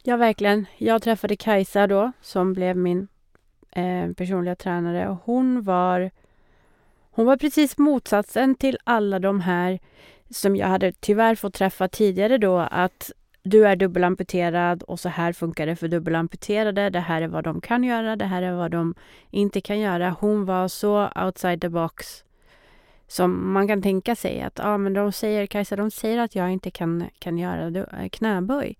Ja, verkligen. Jag träffade Kajsa då, som blev min eh, personliga tränare. Och hon var, hon var precis motsatsen till alla de här som jag hade tyvärr fått träffa tidigare då. Att du är dubbelamputerad och så här funkar det för dubbelamputerade. Det här är vad de kan göra, det här är vad de inte kan göra. Hon var så outside the box som man kan tänka sig att ah, men de säger, Kajsa, de säger att jag inte kan, kan göra eh, knäböj.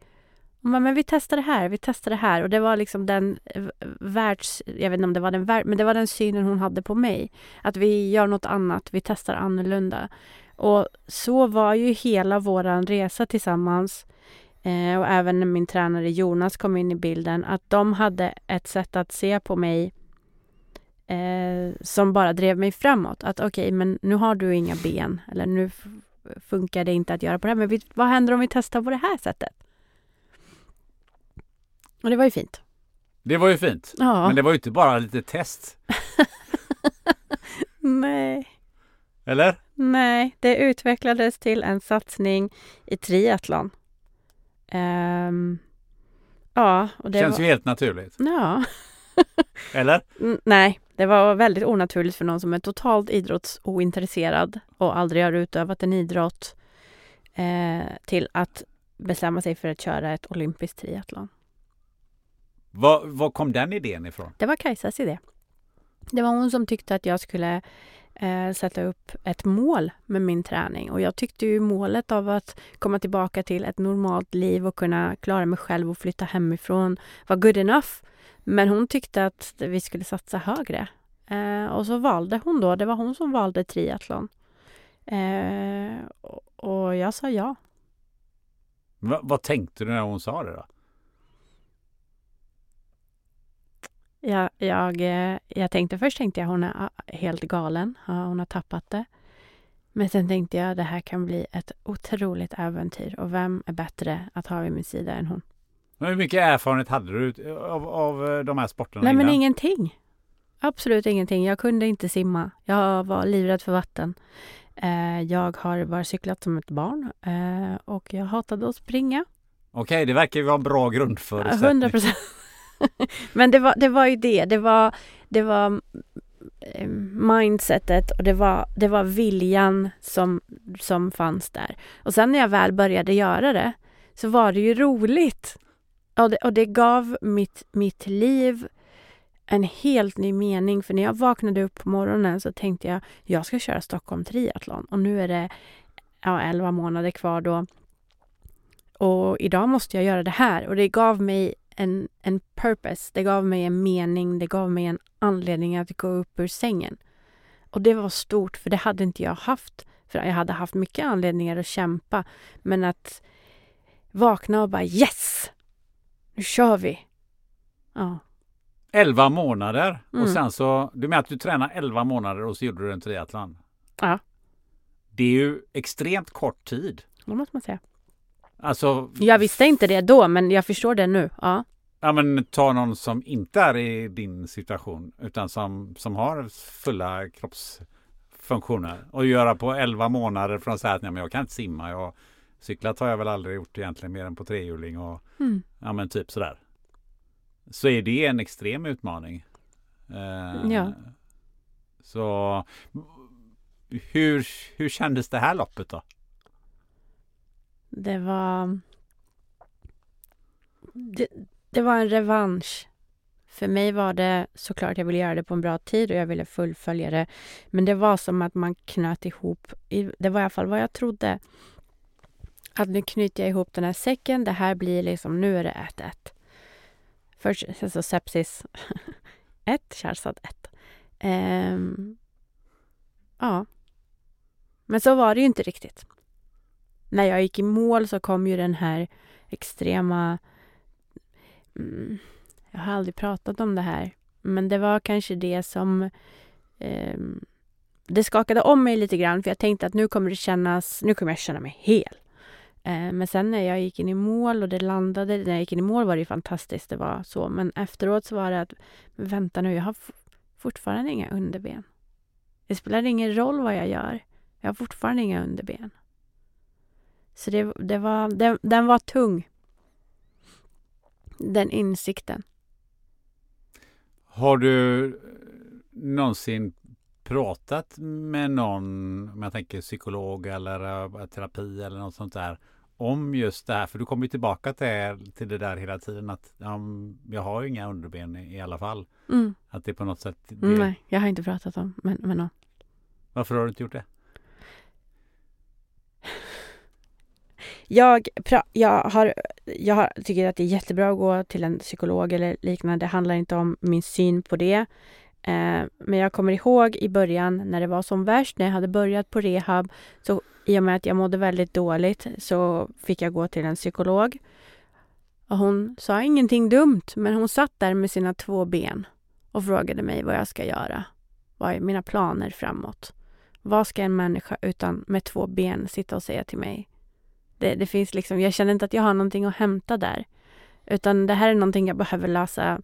Hon bara, men vi testar det här, vi testar det här. Och det var liksom den eh, världs... Jag vet inte om det var den värld, men det var den synen hon hade på mig. Att vi gör något annat, vi testar annorlunda. Och så var ju hela våran resa tillsammans eh, och även när min tränare Jonas kom in i bilden, att de hade ett sätt att se på mig eh, som bara drev mig framåt. Att okej, okay, men nu har du inga ben eller nu funkar det inte att göra på det här. Men vad händer om vi testar på det här sättet? Och det var ju fint. Det var ju fint. Ja. Men det var ju inte bara lite test. Nej. Eller? Nej, det utvecklades till en satsning i triathlon. Um, ja, och det Känns var... ju helt naturligt. Ja. Eller? Mm, nej, det var väldigt onaturligt för någon som är totalt idrottsointresserad och aldrig har utövat en idrott eh, till att bestämma sig för att köra ett olympiskt triathlon. Var, var kom den idén ifrån? Det var Kajsas idé. Det var hon som tyckte att jag skulle eh, sätta upp ett mål med min träning. Och jag tyckte ju målet av att komma tillbaka till ett normalt liv och kunna klara mig själv och flytta hemifrån var good enough. Men hon tyckte att vi skulle satsa högre. Eh, och så valde hon då, det var hon som valde triathlon. Eh, och jag sa ja. Va, vad tänkte du när hon sa det då? Jag, jag, eh, jag tänkte först tänkte jag hon är ah, helt galen. Hon har tappat det. Men sen tänkte jag det här kan bli ett otroligt äventyr och vem är bättre att ha vid min sida än hon? Men hur mycket erfarenhet hade du av, av eh, de här sporterna Nej innan? men ingenting. Absolut ingenting. Jag kunde inte simma. Jag var livrädd för vatten. Eh, jag har bara cyklat som ett barn och jag hatade att springa. Okej, det verkar ju vara en bra grundförutsättning. 100 procent. Men det var, det var ju det. Det var, det var eh, mindsetet och det var, det var viljan som, som fanns där. Och sen när jag väl började göra det så var det ju roligt. Och det, och det gav mitt, mitt liv en helt ny mening. För när jag vaknade upp på morgonen så tänkte jag, jag ska köra Stockholm triathlon. Och nu är det ja, 11 månader kvar då. Och idag måste jag göra det här. Och det gav mig en, en purpose. Det gav mig en mening. Det gav mig en anledning att gå upp ur sängen. Och det var stort, för det hade inte jag haft. För jag hade haft mycket anledningar att kämpa. Men att vakna och bara yes! Nu kör vi! Ja. 11 månader mm. och sen så, du menar att du tränade 11 månader och så gjorde du en triathlon? Ja. Det är ju extremt kort tid. Det måste man säga. Alltså, jag visste inte det då, men jag förstår det nu. Ja. Ja men ta någon som inte är i din situation utan som, som har fulla kroppsfunktioner och göra på 11 månader från att säga att nej, men jag kan inte simma. Jag, cyklat har jag väl aldrig gjort egentligen mer än på trehjuling och mm. ja men typ sådär. Så är det en extrem utmaning. Eh, ja. Så hur, hur kändes det här loppet då? Det var... Det, det var en revansch. För mig var det såklart, jag ville göra det på en bra tid och jag ville fullfölja det. Men det var som att man knöt ihop, det var i alla fall vad jag trodde. Att nu knyter jag ihop den här säcken, det här blir liksom, nu är det 1-1. Först alltså sepsis 1, kärlsad 1. Ehm, ja. Men så var det ju inte riktigt när jag gick i mål så kom ju den här extrema... Mm, jag har aldrig pratat om det här, men det var kanske det som... Eh, det skakade om mig lite grann, för jag tänkte att nu kommer det kännas... Nu kommer jag känna mig hel. Eh, men sen när jag gick in i mål och det landade... När jag gick in i mål var det fantastiskt, det var så. Men efteråt så var det att, vänta nu, jag har fortfarande inga underben. Det spelar ingen roll vad jag gör. Jag har fortfarande inga underben. Så det, det var, den, den var tung. Den insikten. Har du någonsin pratat med någon, om jag tänker psykolog eller uh, terapi eller något sånt där, om just det här? För du kommer ju tillbaka till, till det där hela tiden att um, jag har ju inga underben i, i alla fall. Mm. Att det på något sätt... Det... Nej, jag har inte pratat om med, med någon. Varför har du inte gjort det? Jag, jag, har, jag har, tycker att det är jättebra att gå till en psykolog eller liknande. Det handlar inte om min syn på det. Eh, men jag kommer ihåg i början när det var som värst, när jag hade börjat på rehab, så i och med att jag mådde väldigt dåligt så fick jag gå till en psykolog. Och hon sa ingenting dumt, men hon satt där med sina två ben och frågade mig vad jag ska göra. Vad är mina planer framåt? Vad ska en människa utan med två ben sitta och säga till mig? Det, det finns liksom, jag känner inte att jag har någonting att hämta där. Utan det här är någonting jag behöver lösa,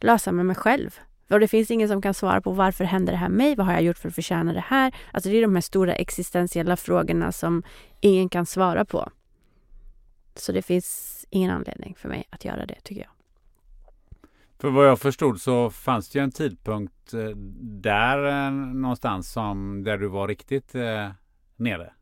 lösa med mig själv. Och det finns ingen som kan svara på varför händer det här mig? Vad har jag gjort för att förtjäna det här? Alltså det är de här stora existentiella frågorna som ingen kan svara på. Så det finns ingen anledning för mig att göra det, tycker jag. För vad jag förstod så fanns det ju en tidpunkt eh, där eh, någonstans som där du var riktigt eh, nere.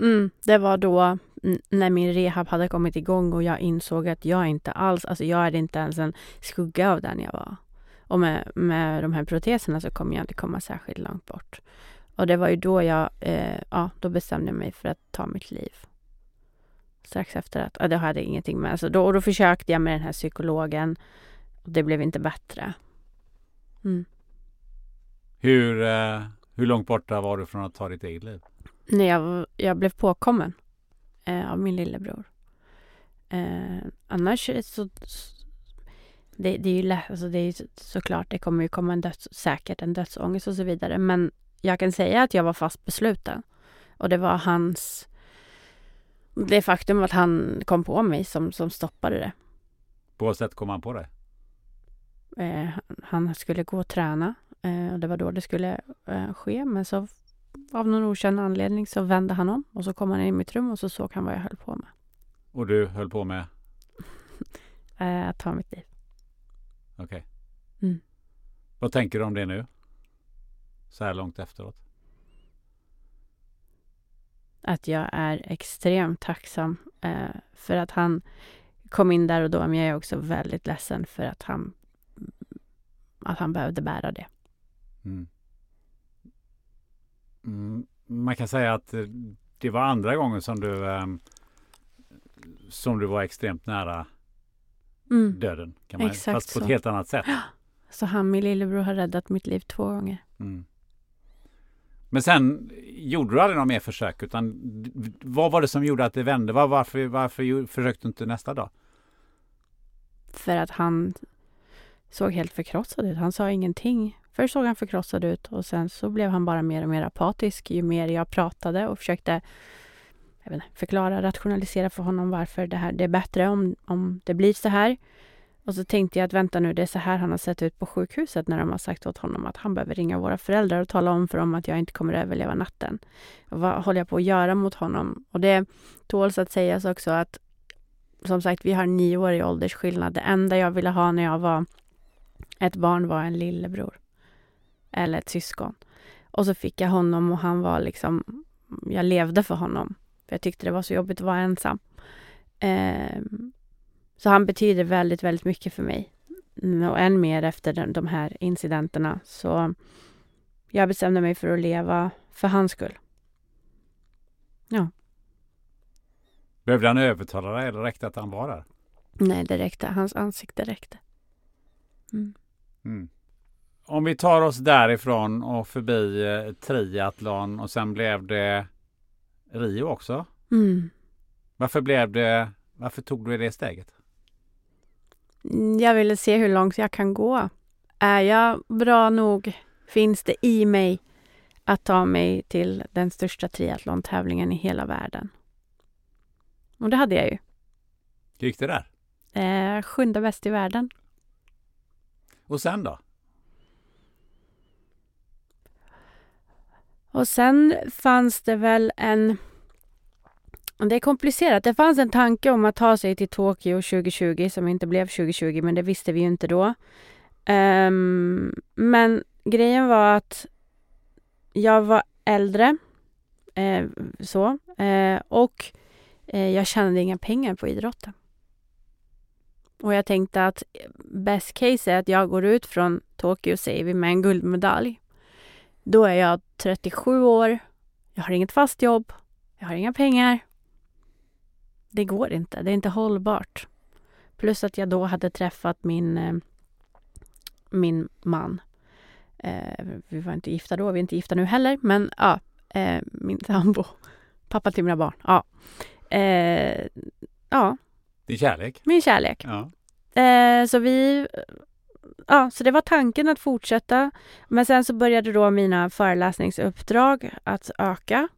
Mm, det var då när min rehab hade kommit igång och jag insåg att jag inte alls, alltså jag är inte ens en skugga av den jag var. Och med, med de här proteserna så kommer jag inte komma särskilt långt bort. Och det var ju då jag, eh, ja, då bestämde jag mig för att ta mitt liv. Strax efter att, ja, det hade ingenting med, alltså då, och då försökte jag med den här psykologen och det blev inte bättre. Mm. Hur, eh, hur långt borta var du från att ta ditt eget liv? När jag, jag blev påkommen eh, av min lillebror. Eh, annars så, det, det är ju lätt, alltså det är så, såklart, det kommer ju komma en döds, säkert en dödsångest och så vidare. Men jag kan säga att jag var fast besluten. Och det var hans, det faktum att han kom på mig som, som stoppade det. På vad sätt kom han på det? Eh, han skulle gå och träna eh, och det var då det skulle eh, ske. Men så av någon okänd anledning så vände han om och så kom han in i mitt rum och så såg han vad jag höll på med. Och du höll på med? Eh, att ta mitt liv. Okej. Okay. Mm. Vad tänker du om det nu? Så här långt efteråt? Att jag är extremt tacksam eh, för att han kom in där och då. Men jag är också väldigt ledsen för att han, att han behövde bära det. Mm. Mm, man kan säga att det var andra gången som du eh, som du var extremt nära mm. döden. Kan man, Exakt fast på ett helt annat sätt. Så han, min lillebror, har räddat mitt liv två gånger. Mm. Men sen gjorde du aldrig några mer försök utan vad var det som gjorde att det vände? Var, varför, varför försökte du inte nästa dag? För att han såg helt förkrossad ut. Han sa ingenting. Först såg han förkrossad ut och sen så blev han bara mer och mer apatisk ju mer jag pratade och försökte jag vet inte, förklara, rationalisera för honom varför det här det är bättre om, om det blir så här. Och så tänkte jag att vänta nu, det är så här han har sett ut på sjukhuset när de har sagt åt honom att han behöver ringa våra föräldrar och tala om för dem att jag inte kommer att överleva natten. Och vad håller jag på att göra mot honom? Och det tåls att sägas också att som sagt, vi har nio år i åldersskillnad. Det enda jag ville ha när jag var ett barn var en lillebror. Eller ett syskon. Och så fick jag honom och han var liksom, jag levde för honom. För jag tyckte det var så jobbigt att vara ensam. Eh, så han betyder väldigt, väldigt mycket för mig. Och än mer efter de här incidenterna. Så jag bestämde mig för att leva för hans skull. Ja. Behövde han övertala dig eller räckte att han var där? Nej, det räckte. Hans ansikte räckte. Mm. Mm. Om vi tar oss därifrån och förbi eh, triathlon och sen blev det Rio också. Mm. Varför blev det, varför tog du det steget? Mm, jag ville se hur långt jag kan gå. Är jag bra nog? Finns det i mig att ta mig till den största triathlon-tävlingen i hela världen? Och det hade jag ju. Hur gick det där? Eh, sjunde bäst i världen. Och sen då? Och sen fanns det väl en... Det är komplicerat. Det fanns en tanke om att ta sig till Tokyo 2020 som inte blev 2020, men det visste vi ju inte då. Um, men grejen var att jag var äldre, eh, så, eh, och eh, jag tjänade inga pengar på idrotten. Och jag tänkte att best case är att jag går ut från Tokyo, säger vi, med en guldmedalj. Då är jag 37 år, jag har inget fast jobb, jag har inga pengar. Det går inte, det är inte hållbart. Plus att jag då hade träffat min, eh, min man. Eh, vi var inte gifta då, vi är inte gifta nu heller, men ja, eh, min sambo, pappa till mina barn. Ja. Ja. Din kärlek? Min kärlek. Ja. Så vi... Ja, så det var tanken att fortsätta. Men sen så började då mina föreläsningsuppdrag att öka.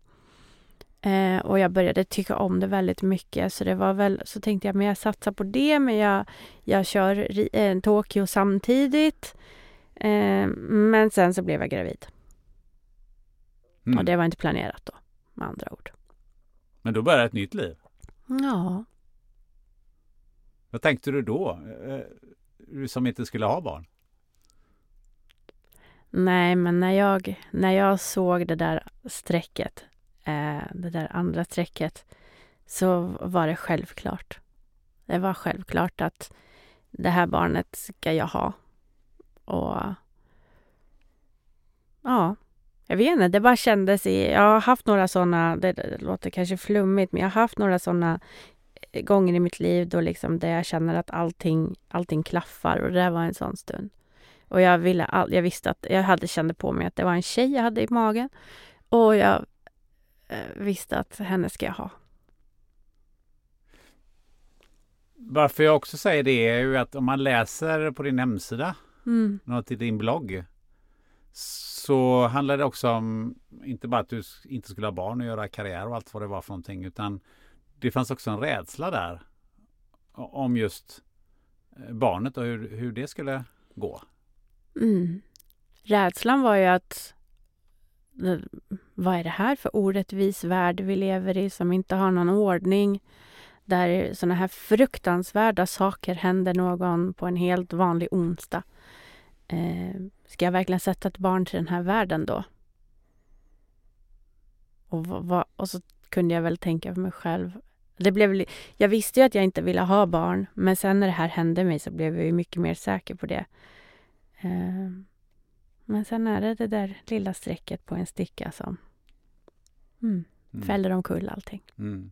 Eh, och jag började tycka om det väldigt mycket. Så det var väl, så tänkte jag, men jag satsar på det, men jag, jag kör eh, Tokyo samtidigt. Eh, men sen så blev jag gravid. Mm. Och det var inte planerat då, med andra ord. Men då började ett nytt liv? Ja. Vad tänkte du då? Som inte skulle ha barn? Nej, men när jag, när jag såg det där strecket, eh, det där andra strecket, så var det självklart. Det var självklart att det här barnet ska jag ha. Och ja, jag vet inte, det bara kändes i... Jag har haft några sådana, det, det låter kanske flummigt, men jag har haft några sådana gånger i mitt liv då liksom där jag känner att allting, allting klaffar och det där var en sån stund. Och jag ville all, jag visste att jag hade kände på mig att det var en tjej jag hade i magen och jag eh, visste att henne ska jag ha. Varför jag också säger det är ju att om man läser på din hemsida, Mm. något i din blogg, så handlar det också om inte bara att du inte skulle ha barn och göra karriär och allt vad det var för någonting, utan det fanns också en rädsla där om just eh, barnet och hur, hur det skulle gå. Mm. Rädslan var ju att eh, vad är det här för orättvis värld vi lever i som inte har någon ordning? Där sådana här fruktansvärda saker händer någon på en helt vanlig onsdag. Eh, ska jag verkligen sätta ett barn till den här världen då? Och, och så kunde jag väl tänka för mig själv. Det blev, jag visste ju att jag inte ville ha barn, men sen när det här hände mig så blev jag ju mycket mer säker på det. Eh, men sen är det det där lilla strecket på en sticka som mm, Mm. fäller omkull allting. Mm.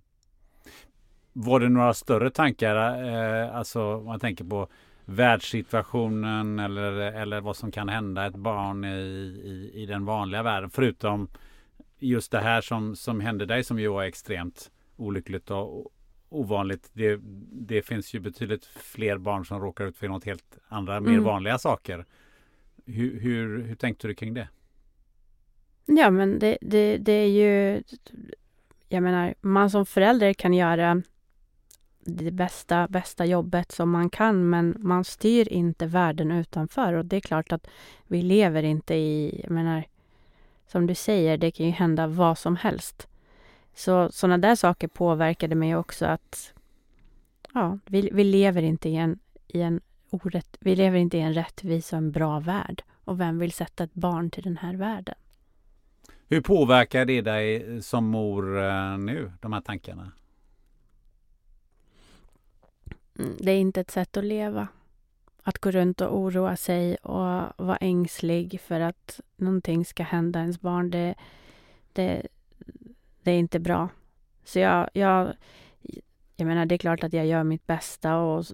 Var det några större tankar, eh, alltså om man tänker på världssituationen eller, eller vad som kan hända ett barn i, i, i den vanliga världen, förutom just det här som, som hände dig som ju var extremt olyckligt och ovanligt. Det, det finns ju betydligt fler barn som råkar ut för något helt andra, mer Mm. vanliga saker. Hur, hur, hur tänkte du kring det? Ja, men det, det, det är ju... Jag menar, man som förälder kan göra det bästa, bästa jobbet som man kan, men man styr inte världen utanför. Och det är klart att vi lever inte i... Jag menar, som du säger, det kan ju hända vad som helst. Så sådana där saker påverkade mig också att... Ja, vi, vi lever inte i en, i en orätt... Vi lever inte i en rättvis och en bra värld. Och vem vill sätta ett barn till den här världen? Hur påverkar det dig som mor eh, nu, de här tankarna? Mm, Det är inte ett sätt att leva. Att gå runt och oroa sig och vara ängslig för att någonting ska hända ens barn, det, det, det är inte bra. Så jag, jag, jag menar, det är klart att jag gör mitt bästa och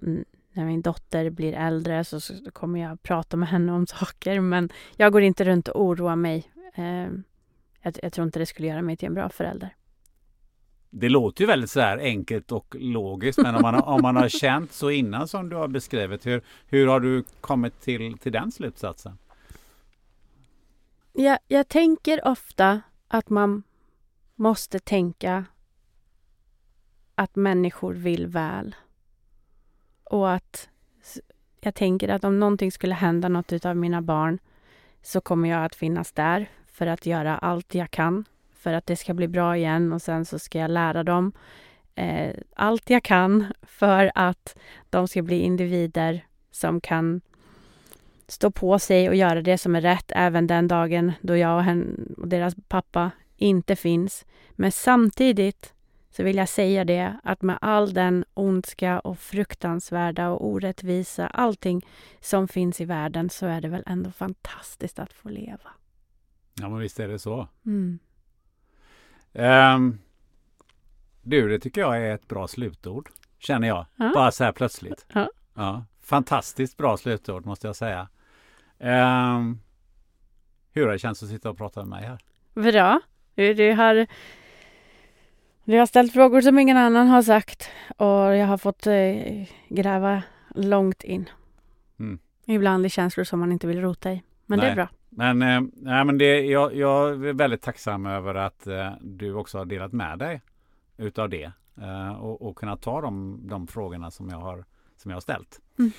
när min dotter blir äldre så, så kommer jag prata med henne om saker, men jag går inte runt och oroar mig. Eh, jag, jag tror inte det skulle göra mig till en bra förälder. Det låter ju väldigt så här enkelt och logiskt, men om man, om man har känt så innan som du har beskrivit, hur, hur har du kommit till, till den slutsatsen? Jag, jag tänker ofta att man måste tänka att människor vill väl. Och att jag tänker att om någonting skulle hända något av mina barn så kommer jag att finnas där för att göra allt jag kan för att det ska bli bra igen och sen så ska jag lära dem eh, allt jag kan för att de ska bli individer som kan stå på sig och göra det som är rätt även den dagen då jag och, hen, och deras pappa inte finns. Men samtidigt så vill jag säga det att med all den ondska och fruktansvärda och orättvisa, allting som finns i världen så är det väl ändå fantastiskt att få leva. Ja, men visst är det så. Mm. Ehm, du, det tycker jag är ett bra slutord, känner jag. Ja. Bara så här plötsligt. Ja. Ja, fantastiskt bra slutord måste jag säga. Ehm, hur det känns att sitta och prata med mig här. Bra. Du, har, du har ställt frågor som ingen annan har sagt och jag har fått eh, gräva långt in. Mm. Ibland är känslor som man inte vill rota i. Men det är Nej. bra. Men, eh, nej, men det, jag, jag är väldigt tacksam över att eh, du också har delat med dig utav det eh, och, och kunnat ta de, de frågorna som jag har, som jag har ställt. Mm.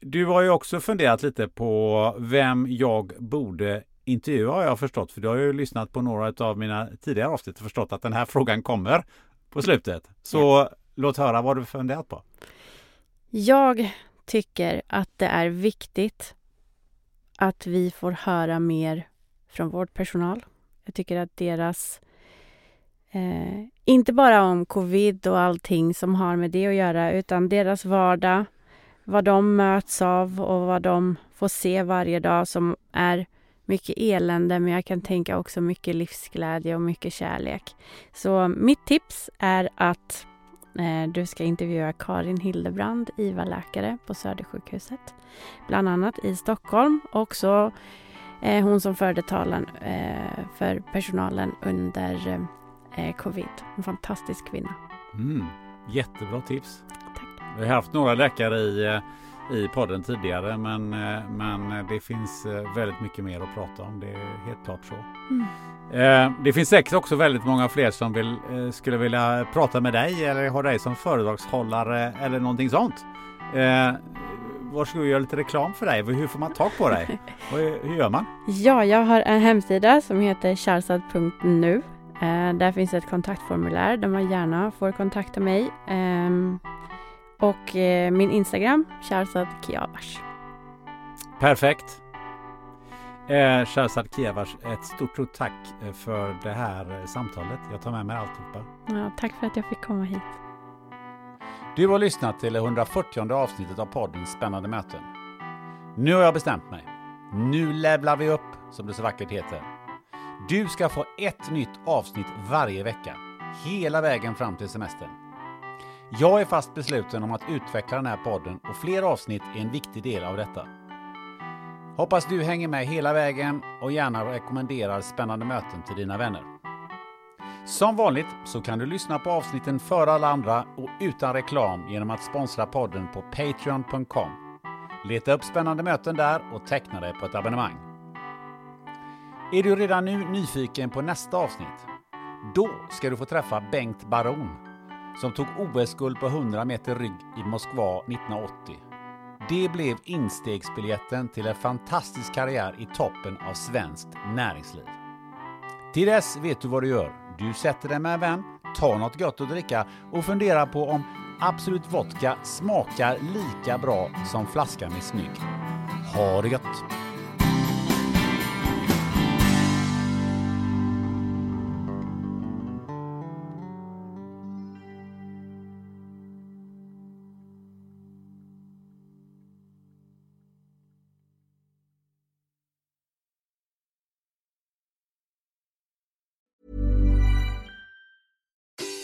Du har ju också funderat lite på vem jag borde intervjua har jag förstått. För du har ju lyssnat på några av mina tidigare avsnitt och förstått att den här frågan kommer på slutet. Så låt höra vad du funderat på. Jag tycker att det är viktigt att vi får höra mer från vårdpersonal. Jag tycker att deras, eh, inte bara om covid och allting som har med det att göra, utan deras vardag, vad de möts av och vad de får se varje dag som är mycket elände, men jag kan tänka också mycket livsglädje och mycket kärlek. Så mitt tips är att Eh, Du ska intervjua Karin Hildebrand, IVA-läkare på Södersjukhuset. Bland annat i Stockholm. Också eh, hon som förde talan eh, för personalen under eh, covid. En fantastisk kvinna. Mm, jättebra tips. Tack. Vi har haft några läkare i, i podden tidigare men, eh, men det finns eh, väldigt mycket mer att prata om. Det är helt klart så. Mm. Eh, Det finns säkert också väldigt många fler som vill, skulle vilja prata med dig eller ha dig som föredragshållare eller någonting sånt. Varsågod och gör lite reklam för dig. Hur får man tag på dig? Hur gör man? Ja, jag har en hemsida som heter charsad.nu. Där finns ett kontaktformulär där man gärna får kontakta mig. Och eh, min Instagram, Charsad Kiavash. Perfekt. Eh, Shahrzad Kiavash, ett stort, tack eh, för det här eh, samtalet. Jag tar med mig alltihopa. Ja, tack för att jag fick komma hit. Du har lyssnat till det 140 avsnittet av podden Spännande möten. Nu har jag bestämt mig. Nu levlar vi upp, som det så vackert heter. Du ska få ett nytt avsnitt varje vecka, hela vägen fram till semestern. Jag är fast besluten om att utveckla den här podden och fler avsnitt är en viktig del av detta. Hoppas du hänger med hela vägen och gärna rekommenderar spännande möten till dina vänner. Som vanligt så kan du lyssna på avsnitten före alla andra och utan reklam genom att sponsra podden på Patreon.com. Leta upp spännande möten där och teckna dig på ett abonnemang. Är du redan nu nyfiken på nästa avsnitt? Då ska du få träffa Bengt Baron som tog OS-guld på 100 meter rygg i Moskva 1980. Det blev instegsbiljetten till en fantastisk karriär i toppen av svenskt näringsliv. Till dess vet du vad du gör. Du sätter dig med en vän, tar något gott att dricka och funderar på om Absolut Vodka smakar lika bra som flaskan är snygg. Ha det gött!